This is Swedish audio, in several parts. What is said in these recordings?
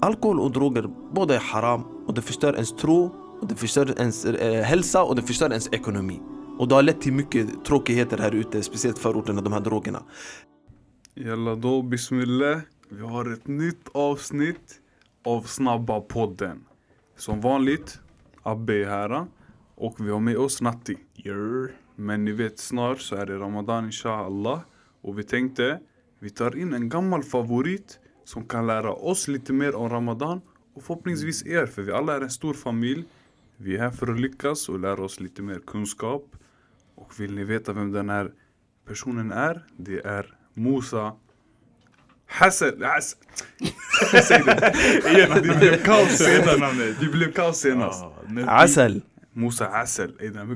alkohol och droger båda är haram och det förstör ens tro och det förstör ens eh, hälsa och det förstör ens ekonomi. Och det har lett till mycket tråkigheter här ute, speciellt förorterna, de här drogerna. Jalla då, bismillah. Vi har ett nytt avsnitt av Snabba podden. Som vanligt, Abbe är här och vi har med oss Natti. Men ni vet snart så är det Ramadan inshallah. Och vi tänkte, vi tar in en gammal favorit som kan lära oss lite mer om Ramadan och förhoppningsvis er, för vi alla är en stor familj. Vi är här för att lyckas och lära oss lite mer kunskap. Och vill ni veta vem den här personen är? Det är Musa Hassel, Hassel. Säg det igen, det blev kaos senast. Det blev kaos senast. Vi- Asel! Musa Hassel.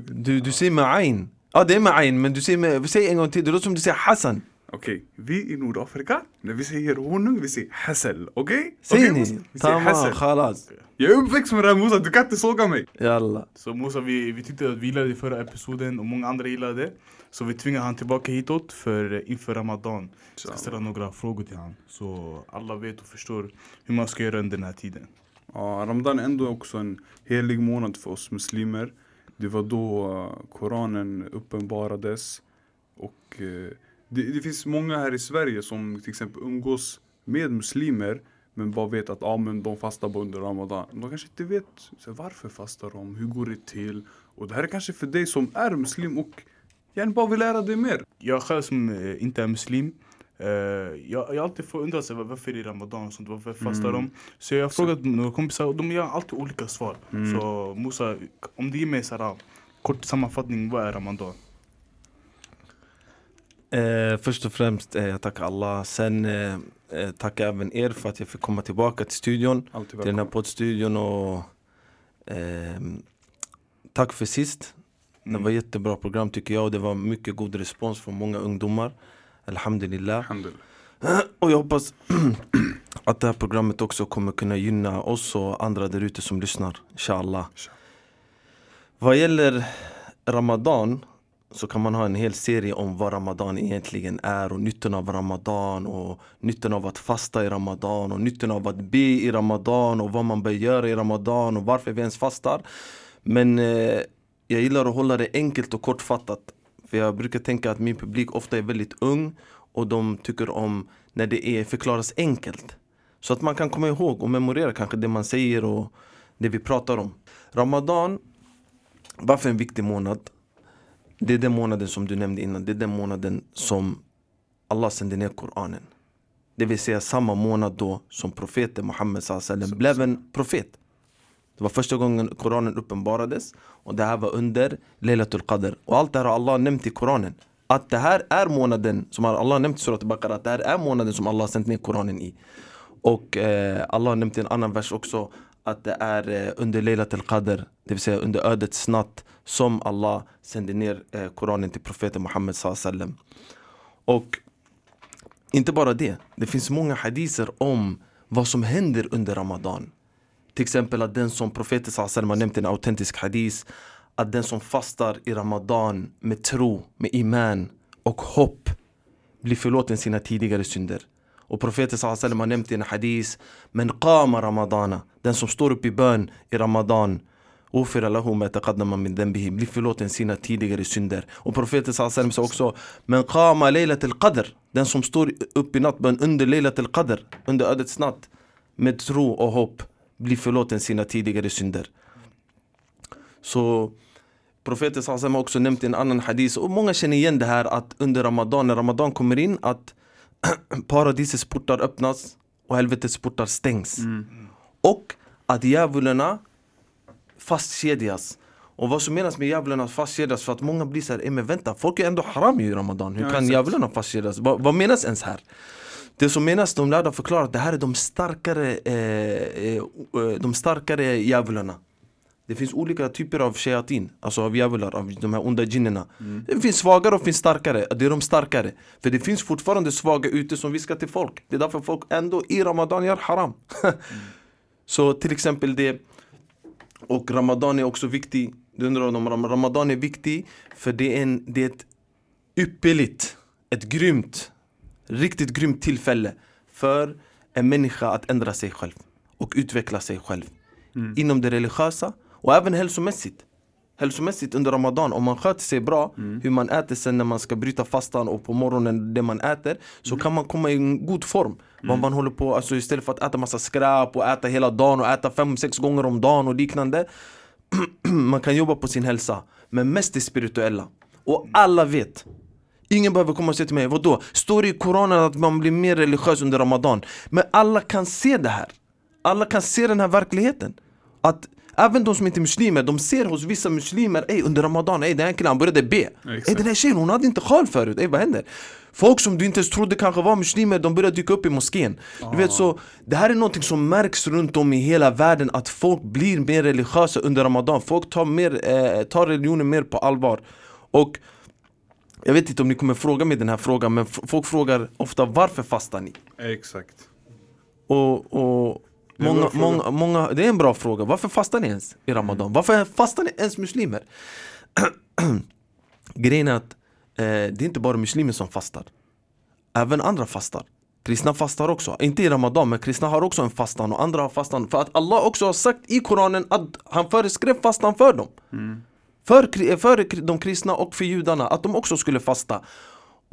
Du, du säger med ayn. Ja det är med ayn, men du säger med, säg en gång till, det låter som du säger Hassan. Okej, vi i Nordafrika, när vi säger honung, vi säger Hassel. Okej? Säger Okej, Musa? ni? Vi säger Tamam, Hassel. khalas. Jag är uppväxt med det här Musa, du kan inte såga mig. Jalla. Så Musa, vi, vi tyckte att vi gillade förra episoden och många andra gillade det. Så vi tvingade han tillbaka hitåt för eh, inför Ramadan. Ska ställa några frågor till han. Så alla vet och förstår hur man ska göra under den här tiden. Ja, Ramadan är ändå också en helig månad för oss muslimer. Det var då eh, Koranen uppenbarades. Och eh, det, det finns många här i Sverige som till exempel umgås med muslimer men bara vet att ah, men de fastar bara under Ramadan. De kanske inte vet så, varför fastar de, hur går det till? Och det här är kanske för dig som är muslim och gärna bara vill lära dig mer. Jag själv som eh, inte är muslim. eh, jag, jag har alltid fått undra sig varför det är Ramadan och sånt, varför fastar Mm. de? Så jag har frågat några kompisar och de ger alltid olika svar. Mm. Så Musa, om du ger mig här, kort sammanfattning, vad är Ramadan? Eh, först och främst, eh, jag tackar Allah. Sen eh, eh, tackar även er för att jag fick komma tillbaka till studion. Till den här poddstudion och ehm, tack för sist. Det Mm. var jättebra program tycker jag och det var mycket god respons från många ungdomar. Alhamdulillah. Alhamdulillah. Och jag hoppas att det här programmet också kommer kunna gynna oss och andra där ute som lyssnar. Inshallah. Inshallah. Vad gäller Ramadan så kan man ha en hel serie om vad Ramadan egentligen är och nyttan av Ramadan och nyttan av att fasta i Ramadan och nyttan av att be i Ramadan och vad man bör göra i Ramadan och varför vi ens fastar. Men eh, jag gillar att hålla det enkelt och kortfattat. För jag brukar tänka att min publik ofta är väldigt ung och de tycker om när det är förklaras enkelt. Så att man kan komma ihåg och memorera kanske det man säger och det vi pratar om. Ramadan, varför en viktig månad? Det är den månaden som du nämnde innan, det är den månaden som Allah sände ner Koranen. Det vill säga samma månad då som profeten Muhammed sallam blev en profet. Det var första gången Koranen uppenbarades och det här var under Lailatul Qadr. Och allt det här har Allah nämnt i Koranen. Att det här är månaden som har Allah nämnt i Surat Baqarah, att det här är månaden som Allah har sänt ner Koranen i. Och eh, Allah har nämnt i en annan vers också att det är under under Laylatul Qadr, det vill säga under ödets natt som Allah sände ner eh, Koranen till profeten Muhammed sallam. Och inte bara det, det finns många hadiser om vad som händer under Ramadan. Till exempel att den som profeten sallam har nämnt en autentisk hadis att den som fastar i Ramadan med tro, med iman och hopp blir förlåten sina tidigare synder. Och profeten sallam har nämnt i en hadis Men qama ramadana. Den som står upp i bön i Ramadan Ufira lahu ma taqaddama min dhanbihi. Blir förlåten sina tidigare synder. Och profeten sallam sa också Men qama leilat al-qadr Den som står upp i nattbön under leilat al-qadr Under ödets natt Med tro och hopp Blir förlåten sina tidigare synder. Så Profeten sallam har också nämnt i en annan hadis och många känner igen det här att under Ramadan, när Ramadan kommer in att paradisets portar öppnas och helvetets portar stängs. Och att djävulerna fastkedjas. Och vad som menas med djävulerna fastkedjas för att många blir såhär, men vänta, folk är ändå haram i Ramadan. Hur Ja, kan djävulerna fastkedjas? Vad, vad menas ens här? Det som menas, de lärda förklarar att det här är de starkare, eh, eh, eh, de starkare djävulerna. Det finns olika typer av shayatin, alltså av djävular, av de här onda jinnerna. Det finns svagare och finns starkare, det är de starkare. För det finns fortfarande svaga ute som viskar till folk. Det är därför folk ändå i Ramadan gör haram. Så till exempel det, och Ramadan är också viktig, du undrar om Ram- Ramadan är viktig för det är, en, det är ett ypperligt, ett grymt, riktigt grymt tillfälle för en människa att ändra sig själv. och utveckla sig själv. Inom det religiösa och även hälsomässigt. Hälsomässigt under Ramadan, om man sköter sig bra, hur man äter sen när man ska bryta fastan och på morgonen det man äter, så kan man komma i en god form. Mm. man håller på, alltså istället för att äta massa skräp och äta hela dagen och äta fem, sex gånger om dagen och liknande. man kan jobba på sin hälsa, men mest det spirituella. Och alla vet Ingen behöver komma och säga till mig, vadå? Står det i Koranen att man blir mer religiös under Ramadan? Men alla kan se det här Alla kan se den här verkligheten Att även de som inte är muslimer, de ser hos vissa muslimer Ey under Ramadan, ey den här killen han började be. Ey den här tjejen hon hade inte sjal förut, ey vad händer? Folk som du inte ens trodde kanske var muslimer, de börjar dyka upp i moskén Du vet så, det här är någonting som märks runt om i hela världen Att folk blir mer religiösa under Ramadan Folk tar, mer, eh, tar religionen mer på allvar Och jag vet inte om ni kommer fråga mig den här frågan men folk frågar ofta varför fastar ni? Exakt. Och, och många, många, många, det är en bra fråga, varför fastar ni ens i Ramadan? Varför fastar ni ens muslimer? Grejen är att eh, det är inte bara muslimer som fastar. Även andra fastar. Kristna fastar också, inte i Ramadan men kristna har också en fastan och andra har fastan. För att Allah också har sagt i Koranen att han föreskrev fastan för dem. För, kri- för de kristna och för judarna, att de också skulle fasta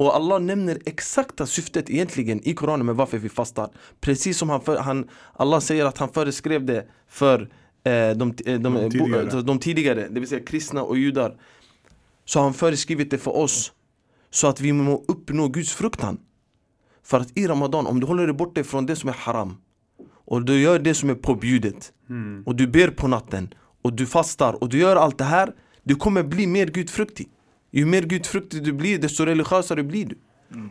och Allah nämner exakta syftet egentligen i Koranen med varför vi fastar. Precis som han, för, han Allah säger att han föreskrev det för eh, de, eh, de, De tidigare. de tidigare, det vill säga kristna och judar. Så har han föreskrivit det för oss Så att vi må uppnå Guds fruktan. För att i Ramadan, om du håller dig borta från det som är haram Och du gör det som är påbjudet Och du ber på natten Och du fastar och du gör allt det här Du kommer bli mer gudfruktig Ju mer gudfruktig du blir, desto religiösare blir du.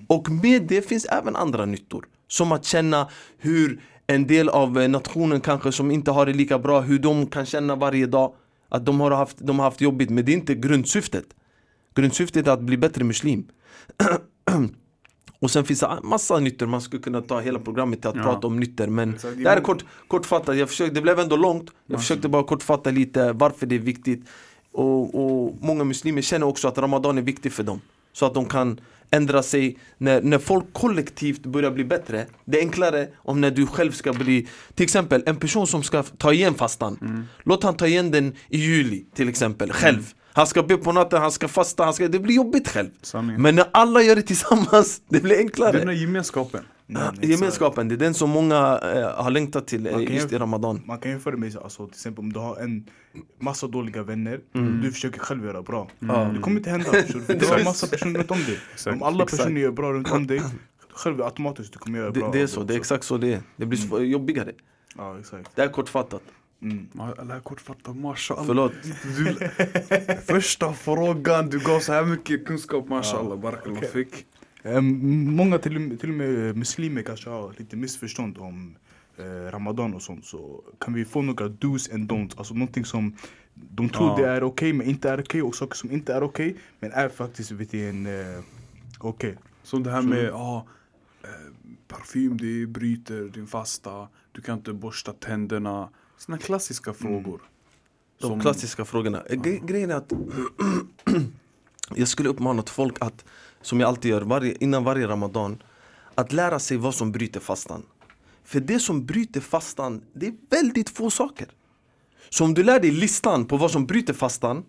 Och med det finns även andra nyttor. Som att känna hur en del av eh, nationen kanske som inte har det lika bra Hur de kan känna varje dag Att de har haft, de har haft jobbigt, men det är inte grundsyftet. Grundsyftet är att bli bättre muslim. Och sen finns det massa nyttor, man skulle kunna ta hela programmet till att Ja. prata om nyttor Men det här är kort, kortfattat, jag försökte, det blev ändå långt. Jag försökte bara kortfatta lite varför det är viktigt och, och många muslimer känner också att Ramadan är viktig för dem. Så att de kan ändra sig. När, när folk kollektivt börjar bli bättre Det är enklare om när du själv ska bli Till exempel en person som ska ta igen fastan. Låt han ta igen den i juli till exempel, själv. Han ska be på natten, han ska fasta, han ska, det blir jobbigt själv. Sanningen. Men när alla gör det tillsammans, det blir Det enklare. Är den här gemenskapen. Nej, Ja, exakt. Gemenskapen, det är den som många eh, har längtat till eh, Man kan just i jämf- Ramadan Man kan jämföra med alltså, till exempel om du har en massa dåliga vänner Mm. Du försöker själv göra bra Det kommer inte hända du? Det är en massa personer runt om dig Om alla exakt. personer gör bra runt om dig Själv automatiskt du kommer göra det, bra det är av så, det är exakt så det är Det blir sv- jobbigare Ja exakt Det är kortfattat, mm. Alla kortfattat, mashallah. förlåt Du, första frågan, du gav så här mycket kunskap, mashallah. Barakallah fik. Ehm, Många till, och med- till och med muslimer kanske har lite missförstånd om eh, Ramadan och sånt Så kan vi få några do's and don'ts Alltså någonting som de tror Ja. det är okej men inte är okej och saker som inte är okej Men är faktiskt vet du, en eh, okej Som det här med ja, eh, parfym, det bryter din fasta. Du kan inte borsta tänderna. Såna klassiska frågor. De Som- klassiska frågorna Eh, Gre- Grejen är att Jag skulle uppmana folk att Som jag alltid gör varje, innan varje Ramadan Att lära sig vad som bryter fastan För det som bryter fastan Det är väldigt få saker Så om du lär dig listan på vad som bryter fastan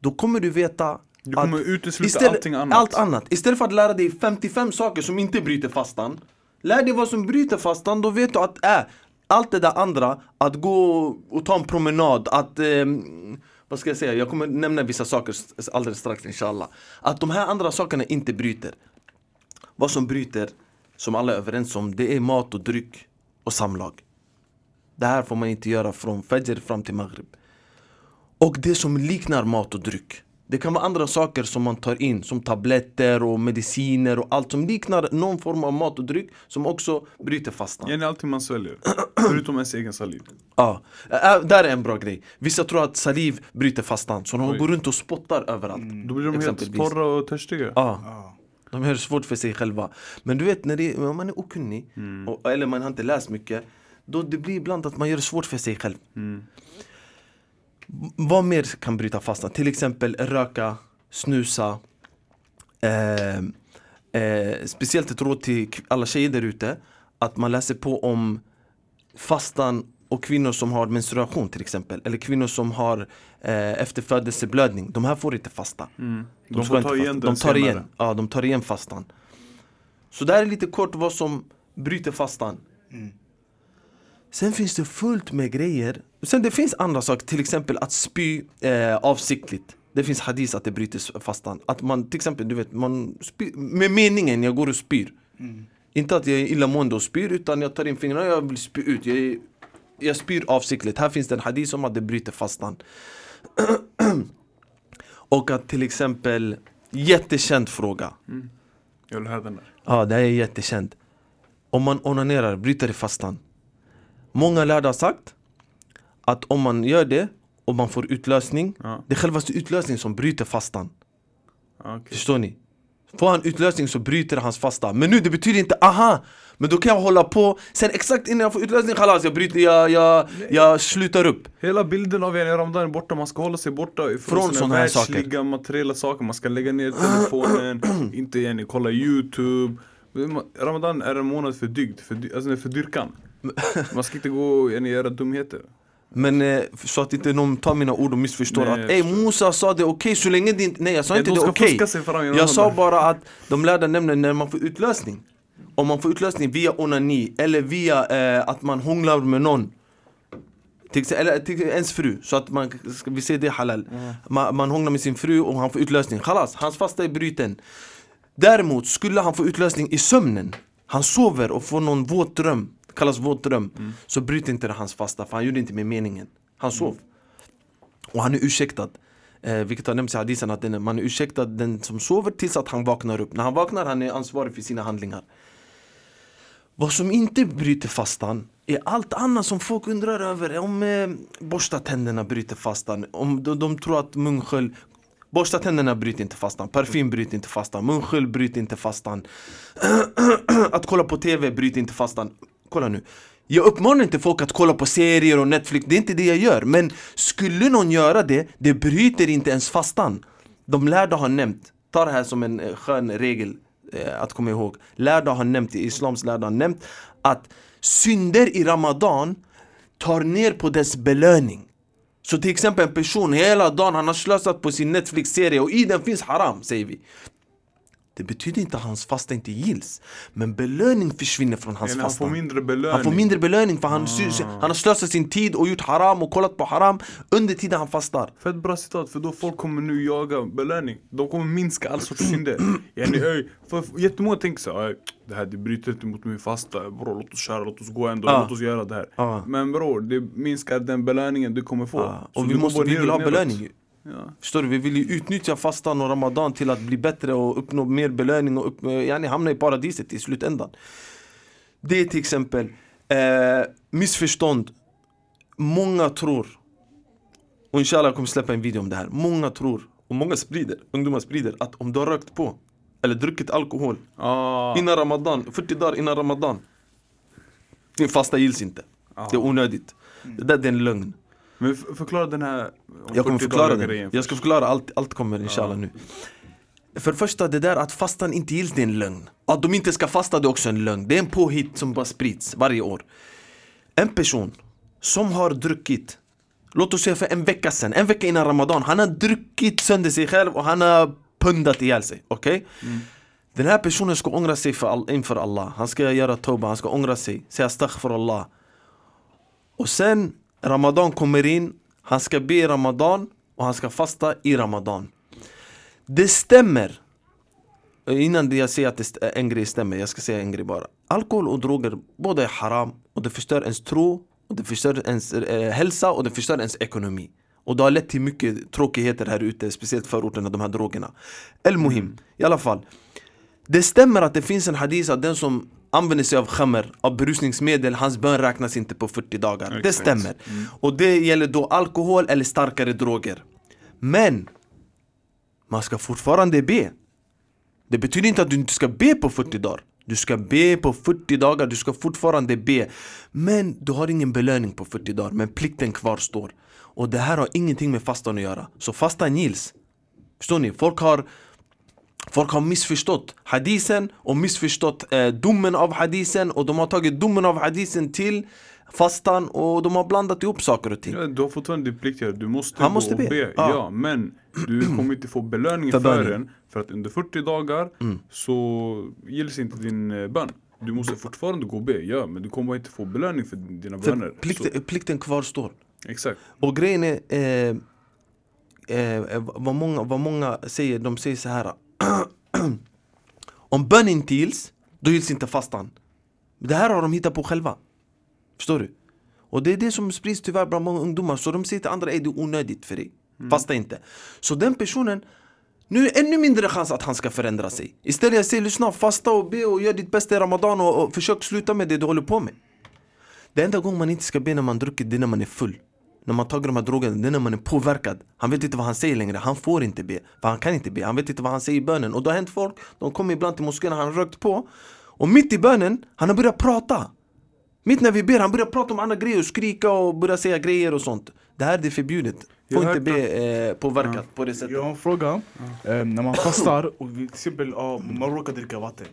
Då kommer du veta Du kommer att utesluta allting annat. Allt annat. Istället för att lära dig 55 saker som inte bryter fastan Lär dig vad som bryter fastan, då vet du att äh, allt det där andra, att gå och ta en promenad, att ehm, vad ska jag säga, jag kommer nämna vissa saker alldeles strax inshallah. Att de här andra sakerna inte bryter. Vad som bryter, som alla är överens om, det är mat och dryck och samlag. Det här får man inte göra från Fajr fram till Maghrib. Och det som liknar mat och dryck det kan vara andra saker som man tar in Som tabletter och mediciner och allt som liknar någon form av mat och dryck Som också bryter fastan Det är allting man sväljer. Förutom ens egen saliv. Ja, Ä- där är en bra grej Vissa tror att saliv bryter fastan Så de Oj. går runt och spottar överallt Då blir de helt torra och törstiga. Ja, Ja. de gör det svårt för sig själva Men du vet när det, om man är okunnig och, Eller man har inte läst mycket Då det blir ibland att man gör det svårt för sig själv Mm. Vad mer kan bryta fastan? Till exempel röka, snusa eh, eh, Speciellt ett råd till alla tjejer där ute Att man läser på om fastan och kvinnor som har menstruation till exempel. Eller kvinnor som har eh, efterfödelseblödning. De här får inte fasta. Mm. De, De ska får inte ta fasta. igen de den tar senare. igen, ja, de tar igen fastan. Så det här är lite kort vad som bryter fastan. Sen finns det fullt med grejer. Sen det finns andra saker, till exempel att spy eh, avsiktligt. Det finns hadis att det bryter fastan. Att man till exempel, du vet, man spyr, med meningen jag går och spyr. Inte att jag är illamående och spyr utan jag tar in fingrarna och jag vill spy ut. Jag, jag spyr avsiktligt. Här finns det en hadis om att det bryter fastan. och att till exempel, jättekänd fråga. Jag vill höra den där. Ja, det är jättekänt. Om man onanerar, bryter det fastan? Många lärda har sagt att om man gör det och man får utlösning, Ja. det är självaste utlösningen som bryter fastan. Okej. Förstår ni? Får han utlösning så bryter hans fasta. Men nu det betyder inte aha! Men då kan jag hålla på, sen exakt innan jag får utlösning, halas, jag bryter, jag, jag, jag slutar upp. Hela bilden av en i Ramadan är borta, man ska hålla sig borta Från såna här världsliga materiella saker Man ska lägga ner telefonen, inte igen kolla youtube Ramadan är en månad för dygd, för, alltså för dyrkan Man ska inte gå och göra dumheter. Men eh, så att inte någon tar mina ord och missförstår Nej, att Ey. Musa sa det okej så länge det inte, nej jag sa Ja, inte de det okej. genom Jag sa bara att de lärda nämner när man får utlösning. Om man får utlösning via onani eller via eh, att man hånglar med någon. Till, eller till ens fru, så att man, ska vi säga det halal. Man, man hånglar med sin fru och han får utlösning, Khalas, hans fasta är bruten Däremot skulle han få utlösning i sömnen. Han sover och får någon våt dröm Kallas våt dröm Så bryt inte det hans fasta för han gjorde inte med meningen. Han sov. Och han är ursäktad. Eh, Vilket har nämnts i hadisen att den, man är ursäktad den som sover tills att han vaknar upp. När han vaknar han är ansvarig för sina handlingar. Vad som inte bryter fastan är allt annat som folk undrar över. Om eh, borsta tänderna bryter fastan. Om de, de tror att munskölj Borsta tänderna bryter inte fastan, parfym bryter inte fastan, munskölj bryter inte fastan. Att kolla på TV bryter inte fastan. Kolla nu. Jag uppmanar inte folk att kolla på serier och Netflix, det är inte det jag gör. Men skulle någon göra det, det bryter inte ens fastan. De lärda har nämnt, ta det här som en eh, skön regel eh, att komma ihåg. Lärda har nämnt, islams lärda har nämnt Att synder i Ramadan tar ner på dess belöning. Så till exempel en person hela dagen, han har slösat på sin Netflix-serie och i den finns haram, säger vi. Det betyder inte att hans fasta inte gills. Men belöning försvinner från hans Eller han fasta. får mindre belöning Han får mindre belöning för han, sy- han har slösat sin tid och gjort haram och kollat på haram under tiden han fastar. Fett bra citat, för då folk kommer nu jaga belöning De kommer minska all sorts synder Yani öj, för jättemånga tänker såhär Det här det bryter inte mot min fasta Bror låt oss köra, låt oss gå ändå, Ja. låt oss göra det här Ja. Men bror, det minskar den belöningen du kommer få Så och vi, måste, vi vill ha belöning. Ja. Förstår du? Vi vill ju utnyttja fastan och ramadan till att bli bättre och uppnå mer belöning och upp, yani hamna i paradiset i slutändan. Det är till exempel eh, missförstånd. Många tror, och inshallah jag kommer släppa en video om det här. Många tror, och många sprider, ungdomar sprider, att om du har rökt på eller druckit alkohol ah, innan ramadan, 40 dagar innan ramadan. Din fasta gills inte. Det är onödigt. Det där det är en lögn. Men förklara den här Jag kommer 40 förklara den. Jag ska förklara allt, allt kommer inshallah nu. För det första, det där att fastan inte gills, det är en lögn. Att de inte ska fasta, det är också en lögn. Det är en påhitt som bara sprids varje år. En person som har druckit, låt oss säga för en vecka sedan, en vecka innan Ramadan, han har druckit sönder sig själv och han har pundat ihjäl sig. Okej? Den här personen ska ångra sig för all, inför Allah. Han ska göra toba, han ska ångra sig, säga astaghfirullah. Och sen Ramadan kommer in, han ska be i Ramadan och han ska fasta i Ramadan. Det stämmer. Innan jag säger att en grej stämmer, jag ska säga en grej bara. Alkohol och droger, båda är haram och det förstör ens tro, och det förstör ens eh, hälsa och det förstör ens ekonomi. Och det har lett till mycket tråkigheter här ute, speciellt förorterna, de här drogerna. El Muhim, i alla fall. Det stämmer att det finns en hadith att den som använder sig av khamr, av berusningsmedel, hans bön räknas inte på 40 dagar. Det Exakt. stämmer. Och det gäller då alkohol eller starkare droger. Men man ska fortfarande be. Det betyder inte att du inte ska be på 40 dagar. Du ska be på 40 dagar, du ska fortfarande be. Men du har ingen belöning på 40 dagar, men plikten kvarstår. Och det här har ingenting med fastan att göra. Så fastan gills. Förstår ni? Folk har Folk har missförstått hadisen och missförstått eh, domen av hadisen och de har tagit domen av hadisen till fastan och de har blandat ihop saker och ting. Ja, du har fortfarande din plikt här, du måste Han gå måste och be. be. Ja. Ja. men du kommer inte få belöning För den För att under 40 dagar Mm. så gills inte din eh, bön Du måste fortfarande gå och be, ja men du kommer inte få belöning för dina För böner plikten, plikten kvarstår. Exakt Och grejen är, eh, eh, vad, många, vad många säger, de säger så här. Om bön inte gills, då gills inte fastan. Det här har de hittat på själva. Förstår du? Och det är det som sprids tyvärr bland många ungdomar. Så de säger till andra, är det är onödigt för dig. Fasta inte. Så den personen, nu är det ännu mindre chans att han ska förändra sig. Istället jag säger, lyssna, fasta och be och gör ditt bästa i Ramadan och, och försök sluta med det du håller på med. Det enda gången man inte ska be när man druckit, det är när man är full. När man tagit de här drogerna, det är när man är påverkad. Han vet inte vad han säger längre, han får inte be. För han kan inte be, han vet inte vad han säger i bönen. Och det har hänt folk, de kommer ibland till moskén, han har rökt på. Och mitt i bönen, han har börjat prata. Mitt när vi ber, han börjar prata om andra grejer och skrika och börja säga grejer och sånt. Det här är förbjudet. Får inte be eh, påverkat på det sättet. Jag har en fråga. Eh, när man fastar och till exempel ja, man råkar dricka vatten.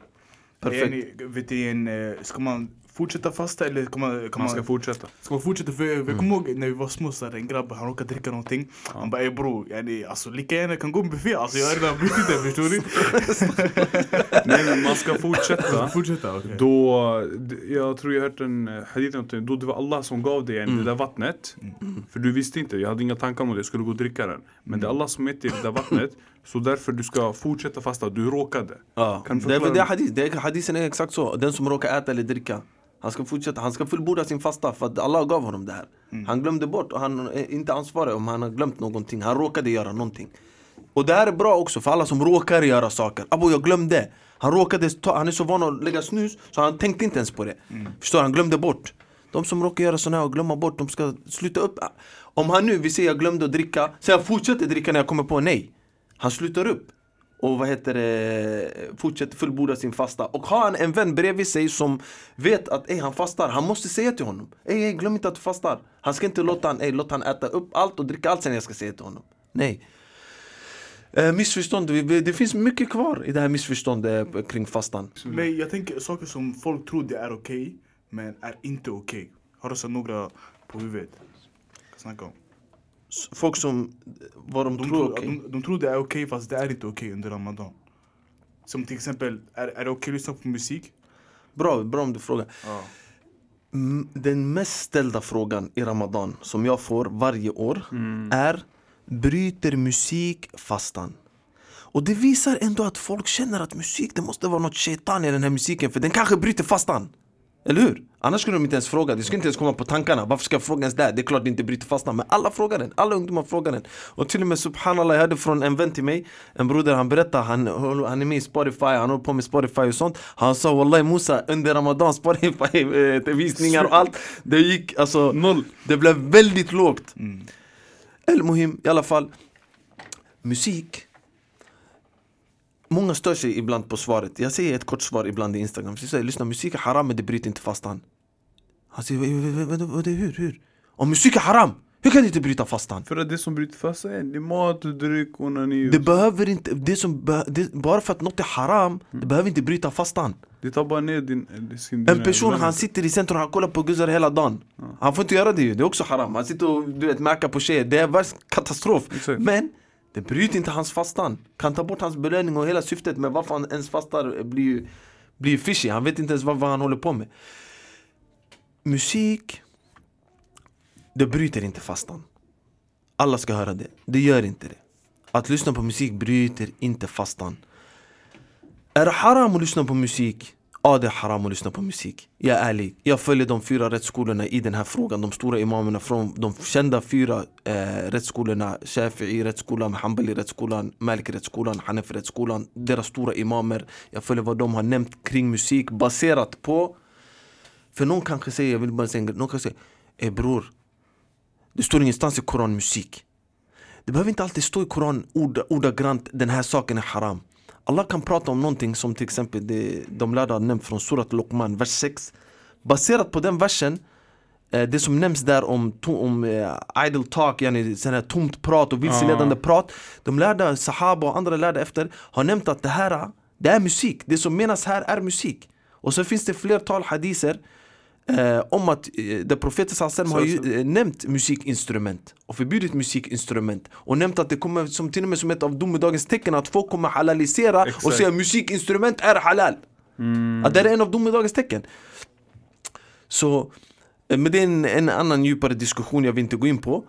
Perfekt. Är ni, vet ni, en, eh, ska man fortsätta fasta eller kan man, kan Man ska fortsätta Ska man fortsätta? För jag kommer ihåg när vi var små så hade en grabb, han råkade dricka någonting. Han bara ey bror, yani, alltså lika gärna kan gå en buffé. Alltså jag har redan brutit det, förstår du? Nej men man ska fortsätta Fortsätta, okej. Då, jag tror jag hört en eh, hadith någonting, då det var Allah som gav dig en, Mm. det där vattnet För du visste inte, jag hade inga tankar om att jag skulle gå och dricka den Men Mm. det är Allah som gett dig det där vattnet Så därför du ska fortsätta fasta, du råkade Ja, Kan det, det är hadith, det är, hadithen är exakt så. Den som råkar äta eller dricka, han ska fortsätta, han ska fullborda sin fasta för att Allah gav honom det här. Han glömde bort och han är inte ansvarig om han har glömt någonting. Han råkade göra någonting. Och det här är bra också för alla som råkar göra saker. Abo jag glömde. Han råkade ta, han är så van att lägga snus så han tänkte inte ens på det. Förstår du? Han glömde bort. De som råkar göra såna här och glömma bort, de ska sluta upp. Om han nu, vi säger jag glömde att dricka, så jag fortsätter dricka när jag kommer på nej. Han slutar upp och vad heter det, fortsätter fullborda sin fasta. Och har han en vän bredvid sig som vet att ey, han fastar, han måste säga till honom ey, ey, glöm inte att du fastar. Han ska inte låta han, ey, låta han äta upp allt och dricka allt sen jag ska säga till honom. Nej. Eh, missförstånd, det finns mycket kvar i det här missförståndet kring fastan. Men jag tänker saker som folk tror det är okej, men är inte okej. Har du så några på huvudet? Snacka om. Folk som, vad de, De, tror, tror, okej. de, de tror det är okej fast det är inte okej under Ramadan. Som till exempel, är, är det okej att lyssna på musik? Bra, bra om du frågar. Mm, Den mest ställda frågan i Ramadan som jag får varje år är Bryter musik fastan? Och det visar ändå att folk känner att musik, det måste vara något shaitan i den här musiken för den kanske bryter fastan. Eller hur? Annars skulle de inte ens fråga, det skulle inte ens komma på tankarna. Varför ska jag fråga ens det? Det är klart det inte bryter fastan. Men alla frågar den, alla ungdomar frågar den. Och till och med subhanallah, jag hörde från en vän till mig, en broder, han berättade, han, han är med i Spotify, han håller på med Spotify och sånt. Han sa wallahi Musa, under Ramadan, Spotify, eh, och allt, det gick alltså noll. Det blev väldigt lågt. El Muhim, i alla fall. Musik. Många stör sig ibland på svaret. Jag säger ett kort svar ibland i Instagram. Så jag säger, lyssna musik är haram men det bryter inte fastan. Han säger, "Vad- hur, hur? Om musik är haram, hur kan det inte bryta fastan? För att det som bryter fasta är mat, dryck, onani Det behöver inte, det som, be- det, bara för att något är haram, det behöver inte bryta fastan. Det tar bara ner din, eh, sin, En person han sitter i centrum, han kollar på guzzar hela dagen Han får inte göra det ju, det är också haram Han sitter och du vet, mäkar på tjejer, det är värst katastrof. Men det bryter inte hans fastan. Kan ta bort hans belöning och hela syftet med varför han ens fastar blir blir fishy, han vet inte ens vad, vad han håller på med. Musik Det bryter inte fastan. Alla ska höra det, det gör inte det. Att lyssna på musik bryter inte fastan. Är det haram att lyssna på musik? Ja det är haram att lyssna på musik. Jag är ärlig, jag följer de fyra rättsskolorna i den här frågan. De stora imamerna från de kända fyra eh, rättsskolorna Shafi'i rättsskolan, Hanbali rättsskolan, Malik rättsskolan, Hanif rättsskolan. Deras stora imamer. Jag följer vad de har nämnt kring musik baserat på. För någon kanske säger, jag vill bara säga en grej, någon kanske säger Ey bror Det står ingenstans i Koran musik det behöver inte alltid stå i Koran ord, ordagrant den här saken är haram. Allah kan prata om någonting som till exempel det, de lärda har nämnt från Surat Luqman, vers 6 Baserat på den versen eh, Det som nämns där om, om eh, idle talk, yani, sån här tomt prat och vilseledande Ah. prat De lärda, sahaba och andra lärda efter har nämnt att det här det är musik. Det som menas här är musik. Och så finns det flertal hadiser eh, om att eh, där profeten har ju eh, nämnt musikinstrument och förbjudit musikinstrument och nämnt att det kommer som till och med som ett av domedagens tecken att folk kommer halalisera och Exakt. säga musikinstrument är halal. Att det är en av domedagens tecken. Så, eh, men det är en, en annan djupare diskussion jag vill inte gå in på.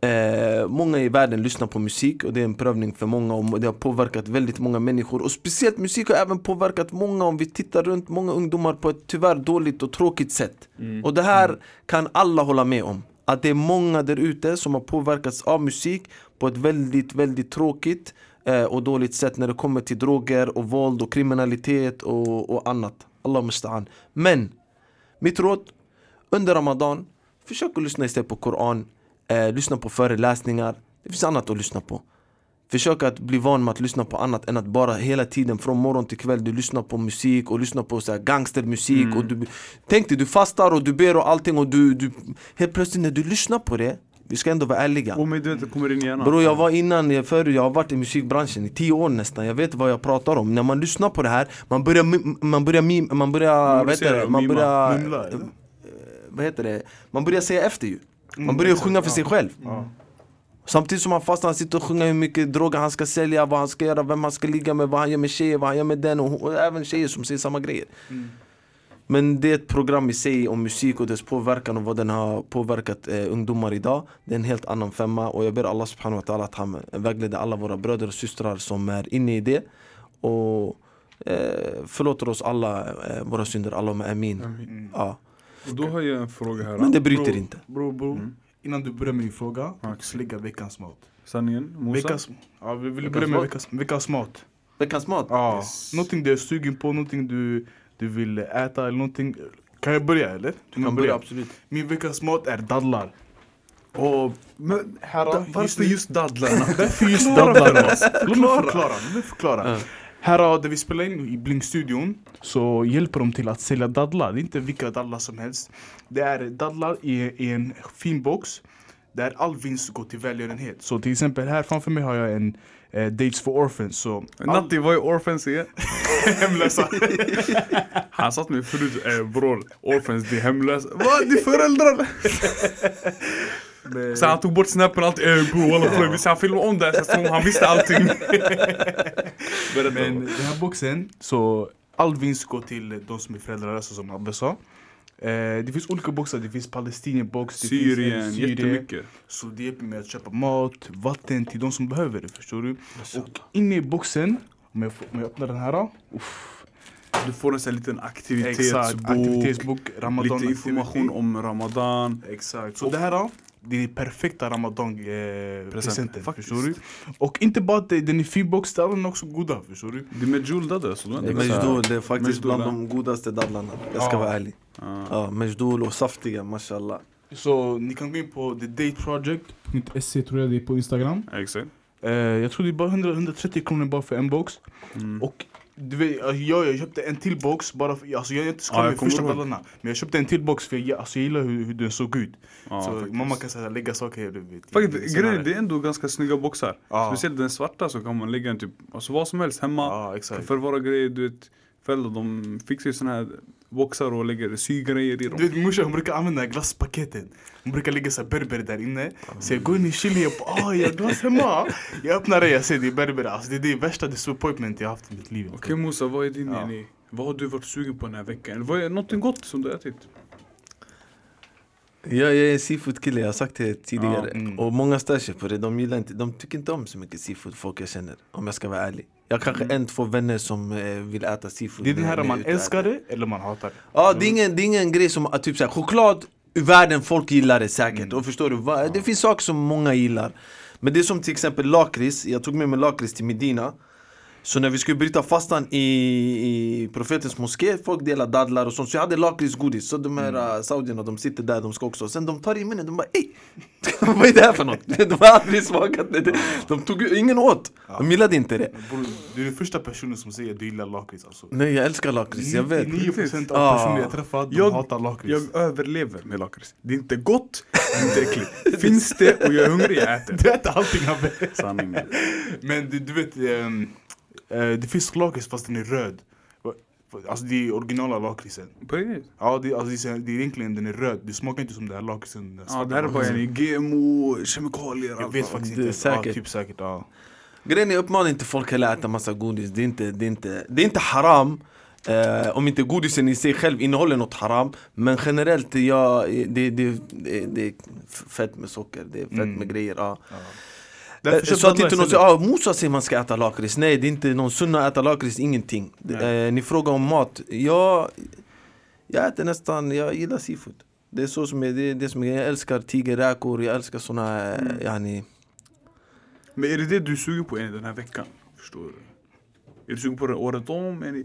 Eh, många i världen lyssnar på musik och det är en prövning för många och det har påverkat väldigt många människor och speciellt musik har även påverkat många om vi tittar runt många ungdomar på ett tyvärr dåligt och tråkigt sätt. Och det här kan alla hålla med om. Att det är många där ute som har påverkats av musik på ett väldigt, väldigt tråkigt eh, och dåligt sätt när det kommer till droger och våld och kriminalitet och, och annat. Allah musta'an. Men mitt råd under Ramadan, försök att lyssna istället på Koran, eh, lyssna på föreläsningar. Det finns annat att lyssna på. Försök att bli van med att lyssna på annat än att bara hela tiden från morgon till kväll du lyssnar på musik och lyssnar på så här gangstermusik och du Tänk dig, du fastar och du ber och allting och du, du Helt plötsligt när du lyssnar på det Vi ska ändå vara ärliga Omedvetet kommer in hjärnan. Bro jag var innan, jag- förut, jag har varit i musikbranschen i tio år nästan Jag vet vad jag pratar om När man lyssnar på det här Man börjar, man börjar, man börjar, vad heter det? Man börjar eh, Vad heter det? Man börjar säga efter ju Man Mm, börjar exakt, sjunga för sig själv Ja. Samtidigt som han fastnar, han sitter och sjunger hur mycket droger han ska sälja, vad han ska göra, vem han ska ligga med, vad han gör med tjejer, vad han gör med den och, och även tjejer som säger samma grejer. Men det är ett program i sig om musik och dess påverkan och vad den har påverkat eh, ungdomar idag. Det är en helt annan femma och jag ber Allah subhanahu wa ta'ala att han vägleder alla våra bröder och systrar som är inne i det. Och eh, förlåter oss alla eh, våra synder, Allahumma amin. Mm. Ja. Och då har jag en fråga här. Men det bryter Bro, inte. Bro, bro. Mm. Innan du börjar med din fråga, oss lägga veckans mat. Sanningen, Musa? Veckans, ja, vi vill börja med veckans, veckans mat. Veckans mat. Ja, Yes. någonting du är sugen på, någonting du, du vill äta eller någonting. Kan jag börja eller? Du kan börja absolut. Min veckans mat är dadlar. Och, men Här, da, varför just dadlarna? Därför just Förklara för dadlar. oss. Låt mig förklara. Låt mig förklara. Här där vi spelar in i Blink-studion så hjälper de till att sälja dadlar. Det är inte vilka dadlar som helst. Det är dadlar i, i en fin box där all vinst går till välgörenhet. Så till exempel här framför mig har jag en eh, Dates for Orphans. Så all Natti, vad är orphans är? hemlösa. Han satt mig förut, eh, bror, orphans, det är hemlösa. Vad? Är föräldrar? Så han tog bort snappen och allt, förlåt, visst han filmade om det så som han visste allting. Men den här boxen, så all vinst går till de som är föräldralösa som Abbe sa. Eh, det finns olika boxar, det finns Palestinien-box, det finns Syrien, en Syrien. jättemycket. Så det hjälper mig att köpa mat, vatten till de som behöver det, förstår du? Och inne i boxen, om jag, om jag öppnar den här, uff, Du får en sån här liten exakt, aktivitetsbok, aktivitetsbok, ramadan lite information om ramadan. Exakt, så det här det är perfekta ramadan-presenten, eh, förstår du? Och inte bara det- den är den är också goda, förstår du? Det är medjool du vet inte. Mejdul, det är faktiskt bland de godaste dadlarna. Jag ska vara ärlig. Ja. Mejdul och saftiga, mashallah. Så ni kan gå in på thedateproject.se tror jag det är på Instagram. Exakt. Eh, jag tror det är bara 100, 130 kronor bara för en box. Mm. Och du vet, alltså, jag, jag köpte en till box bara för, alltså jag har inte med kommer första ihåg. dallarna. Men jag köpte en till box för jag, alltså, jag gillar hur, hur den såg ut. Ja, så faktiskt. mamma kan så här, lägga saker du vet, Faktiskt, grejen, det är ändå ganska snygga boxar. Ja. Speciellt den svarta så kan man lägga en typ, alltså vad som helst hemma. Kan exakt. förvara grejer, du vet. Föräldrar de fixar ju såna här boxar och lägger sygrejer i dem. Du vet morsan hon brukar använda glasspaketen. Hon brukar lägga så berber där inne. Så jag går in i chili och bara ah, jag har glass hemma. Jag öppnar det jag ser det är berber. Alltså det är det värsta disappointment jag haft i mitt liv. Okej Musa, vad är din Ja. Vad har du varit sugen på den här veckan? Eller vad är någonting gott som du ätit? Ja, jag är en seafood-kille, jag har sagt det tidigare. Ja, mm. Och många stör sig på det, de, gillar inte, de tycker inte om så mycket seafood, folk jag känner. Om jag ska vara ärlig. Jag har kanske en, två vänner som eh, vill äta seafood. Det är när- här när man älskar det eller man hatar det. Ja, det är ingen, det är ingen grej som, typ såhär, choklad i världen, folk gillar det säkert. Mm. Och förstår du, va? det finns saker som många gillar. Men det är som till exempel lakrits, jag tog med mig lakrits till Medina. Så när vi skulle bryta fastan i, i profetens moské, folk delar dadlar och sånt. Så jag hade lakritsgodis, så de här mm. saudierna de sitter där, de ska också. Sen de tar i munnen, de bara ey! Vad är det här för något? De har aldrig smakat det. De tog, ingen åt, de gillade inte det. Du är den första personen som säger att du gillar lakrits alltså. Nej jag älskar lakrits, jag vet. 99% av personer jag träffat, de Jag- hatar lakrits. Jag överlever med lakrits. Det är inte gott, det är inte äckligt. Finns det och jag är hungrig, jag äter. Du äter allting Abbe. Sanningen. Men du, du vet, eh, det finns lakrits fast den är röd. Alltså det är originala lakritsen. På riktigt? Ja, det, alltså, det, är, det är egentligen den är röd. Det smakar inte som den här lakritsen. Ja, det här är bara en GMO, kemikalier, Jag allt vet faktiskt Det är inte. säkert. Ja, typ säkert. Ja. Grejen är, uppmanar inte folk heller att äta massa godis. Det är inte, det är inte, det är inte haram. Eh, om inte godisen i sig själv innehåller något haram. Men generellt, ja, det, det, det, det är fett med socker, det är fett Mm. med grejer. Ja. Eh, köp Så att inte någon säger ah, Musa säger man ska äta lakrits. Nej, det är inte någon sunna att äta lakrits, ingenting. Eh, ni frågar om mat. Jag, jag äter nästan, jag gillar seafood. Det är så som är, det, det som är, jag älskar tigerräkor, jag älskar såna, mm. yani, Men är det det du är sugen på den här veckan? Förstår du? Är du sugen på det året om? Är det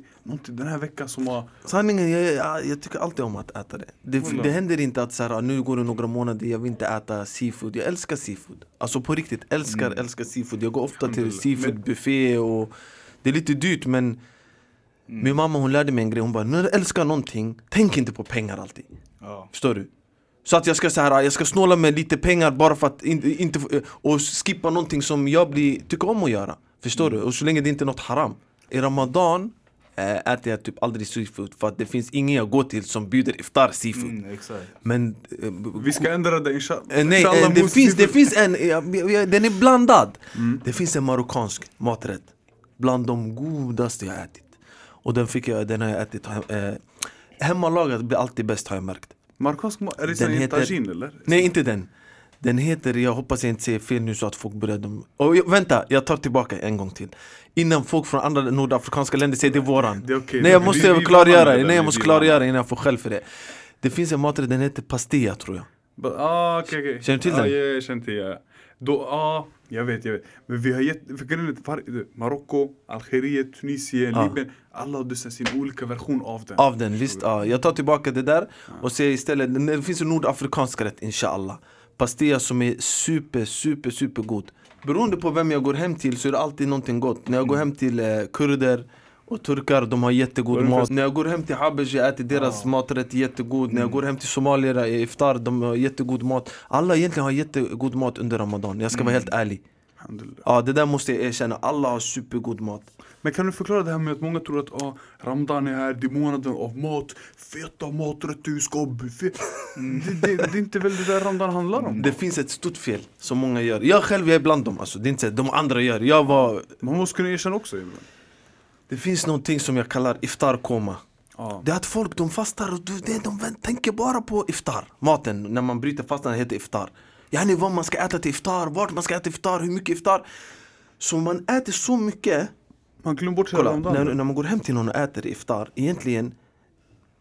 den här veckan som har... Sanningen, jag, jag, jag tycker alltid om att äta det. Det, det händer inte att så här, nu går det några månader, jag vill inte äta seafood. Jag älskar seafood. Alltså på riktigt, älskar, Mm. älskar seafood. Jag går ofta till seafoodbuffé och det är lite dyrt men Mm. min mamma hon lärde mig en grej, hon bara när du älskar någonting, tänk inte på pengar alltid. Ja. Förstår du? Så att jag ska så här, jag ska snåla med lite pengar bara för att inte, inte och skippa någonting som jag blir, tycker om att göra. Förstår du? Och så länge det inte är något haram. I Ramadan eh, äter jag typ aldrig seafood för att det finns ingen jag går till som bjuder iftar seafood. Mm. Men eh, Vi ska ändra det inshallah. Eh, Nej, Inshallah, eh, det, finns, det finns en, den är blandad Det finns en marockansk maträtt Bland de godaste jag ätit Och den, fick jag, den har jag ätit eh, Hemmalagat blir alltid bäst har jag märkt Marokkansk mat, är det Den heter- tagine eller? Nej inte den Den heter, jag hoppas jag inte säger fel nu så att folk börjar döma Och vänta, jag tar tillbaka en gång till Innan folk från andra nordafrikanska länder säger det är våran Det är okej, Nej jag vi- måste vi klargöra det, där, nej jag vi- måste vi klargöra innan jag får skäll för det Det finns en maträtt, den heter pastilla tror jag Ah, okej, okej. Känner du till ah, den? Ja, jag känner till ja. Då, ah, jag vet, jag vet. Men vi har gett, för grejen är Marocko, Algeriet, Tunisien, Ja. Libyen. Alla har dessa sin olika version av den. Av den, visst. Ja. Jag tar tillbaka det där och säger istället, det finns en nordafrikansk rätt inshallah. Pastilla som är super, super, super god. Beroende på vem jag går hem till så är det alltid någonting gott. När jag går hem till eh, kurder och turkar, de har jättegod mat. När jag går hem till Habesh, jag äter deras maträtt jättegod. När jag går hem till somalier, i iftar, de har jättegod mat. Alla egentligen har jättegod mat under Ramadan, jag ska vara helt ärlig. Ja, det där måste jag erkänna, alla har supergod mat. Men kan du förklara det här med att många tror att ah, Ramadan är här, det är månaden av mat, feta maträtter, vi ska buffé. Det, det, det är inte väl det där Ramadan handlar om? Det finns ett stort fel som många gör. Jag själv jag är bland dem, alltså. det är inte de andra gör. Jag var Man måste kunna erkänna också ibland. Det finns någonting som jag kallar iftarkoma Ja. Det är att folk de fastar och de, de, de tänker bara på iftar Maten, när man bryter fastan heter iftar Yani vad man ska äta till iftar, vart man ska äta iftar, hur mycket iftar Så man äter så mycket Man glömmer bort Kolla, när, när man går hem till någon och äter iftar Egentligen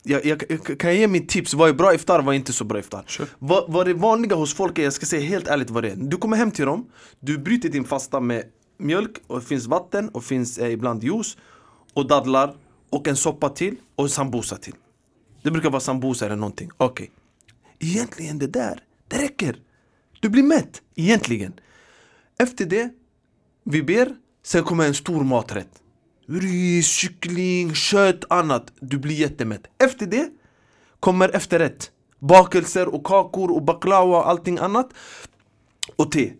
jag, jag, jag, Kan jag ge mitt tips? Vad är bra iftar, vad är inte så bra iftar? Vad, vad det vanliga hos folk är, jag ska säga helt ärligt vad det är. Du kommer hem till dem, du bryter din fasta med mjölk och det finns vatten och finns eh, ibland juice och dadlar och en soppa till och sambusa till. Det brukar vara sambusa eller någonting, okej. Egentligen det där, det räcker. Du blir mätt, egentligen. Efter det, vi ber, sen kommer en stor maträtt. Ris, kyckling, kött, annat. Du blir jättemätt. Efter det kommer efterrätt. Bakelser och kakor och baklava och allting annat. Och te.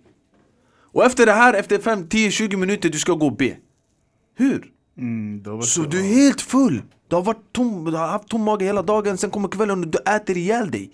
Och efter det här, efter 5, 10, 20 minuter du ska gå och be Hur? Mm, Så du är helt full. Du har varit tom, du har haft tom mage hela dagen Sen kommer kvällen och du äter ihjäl dig.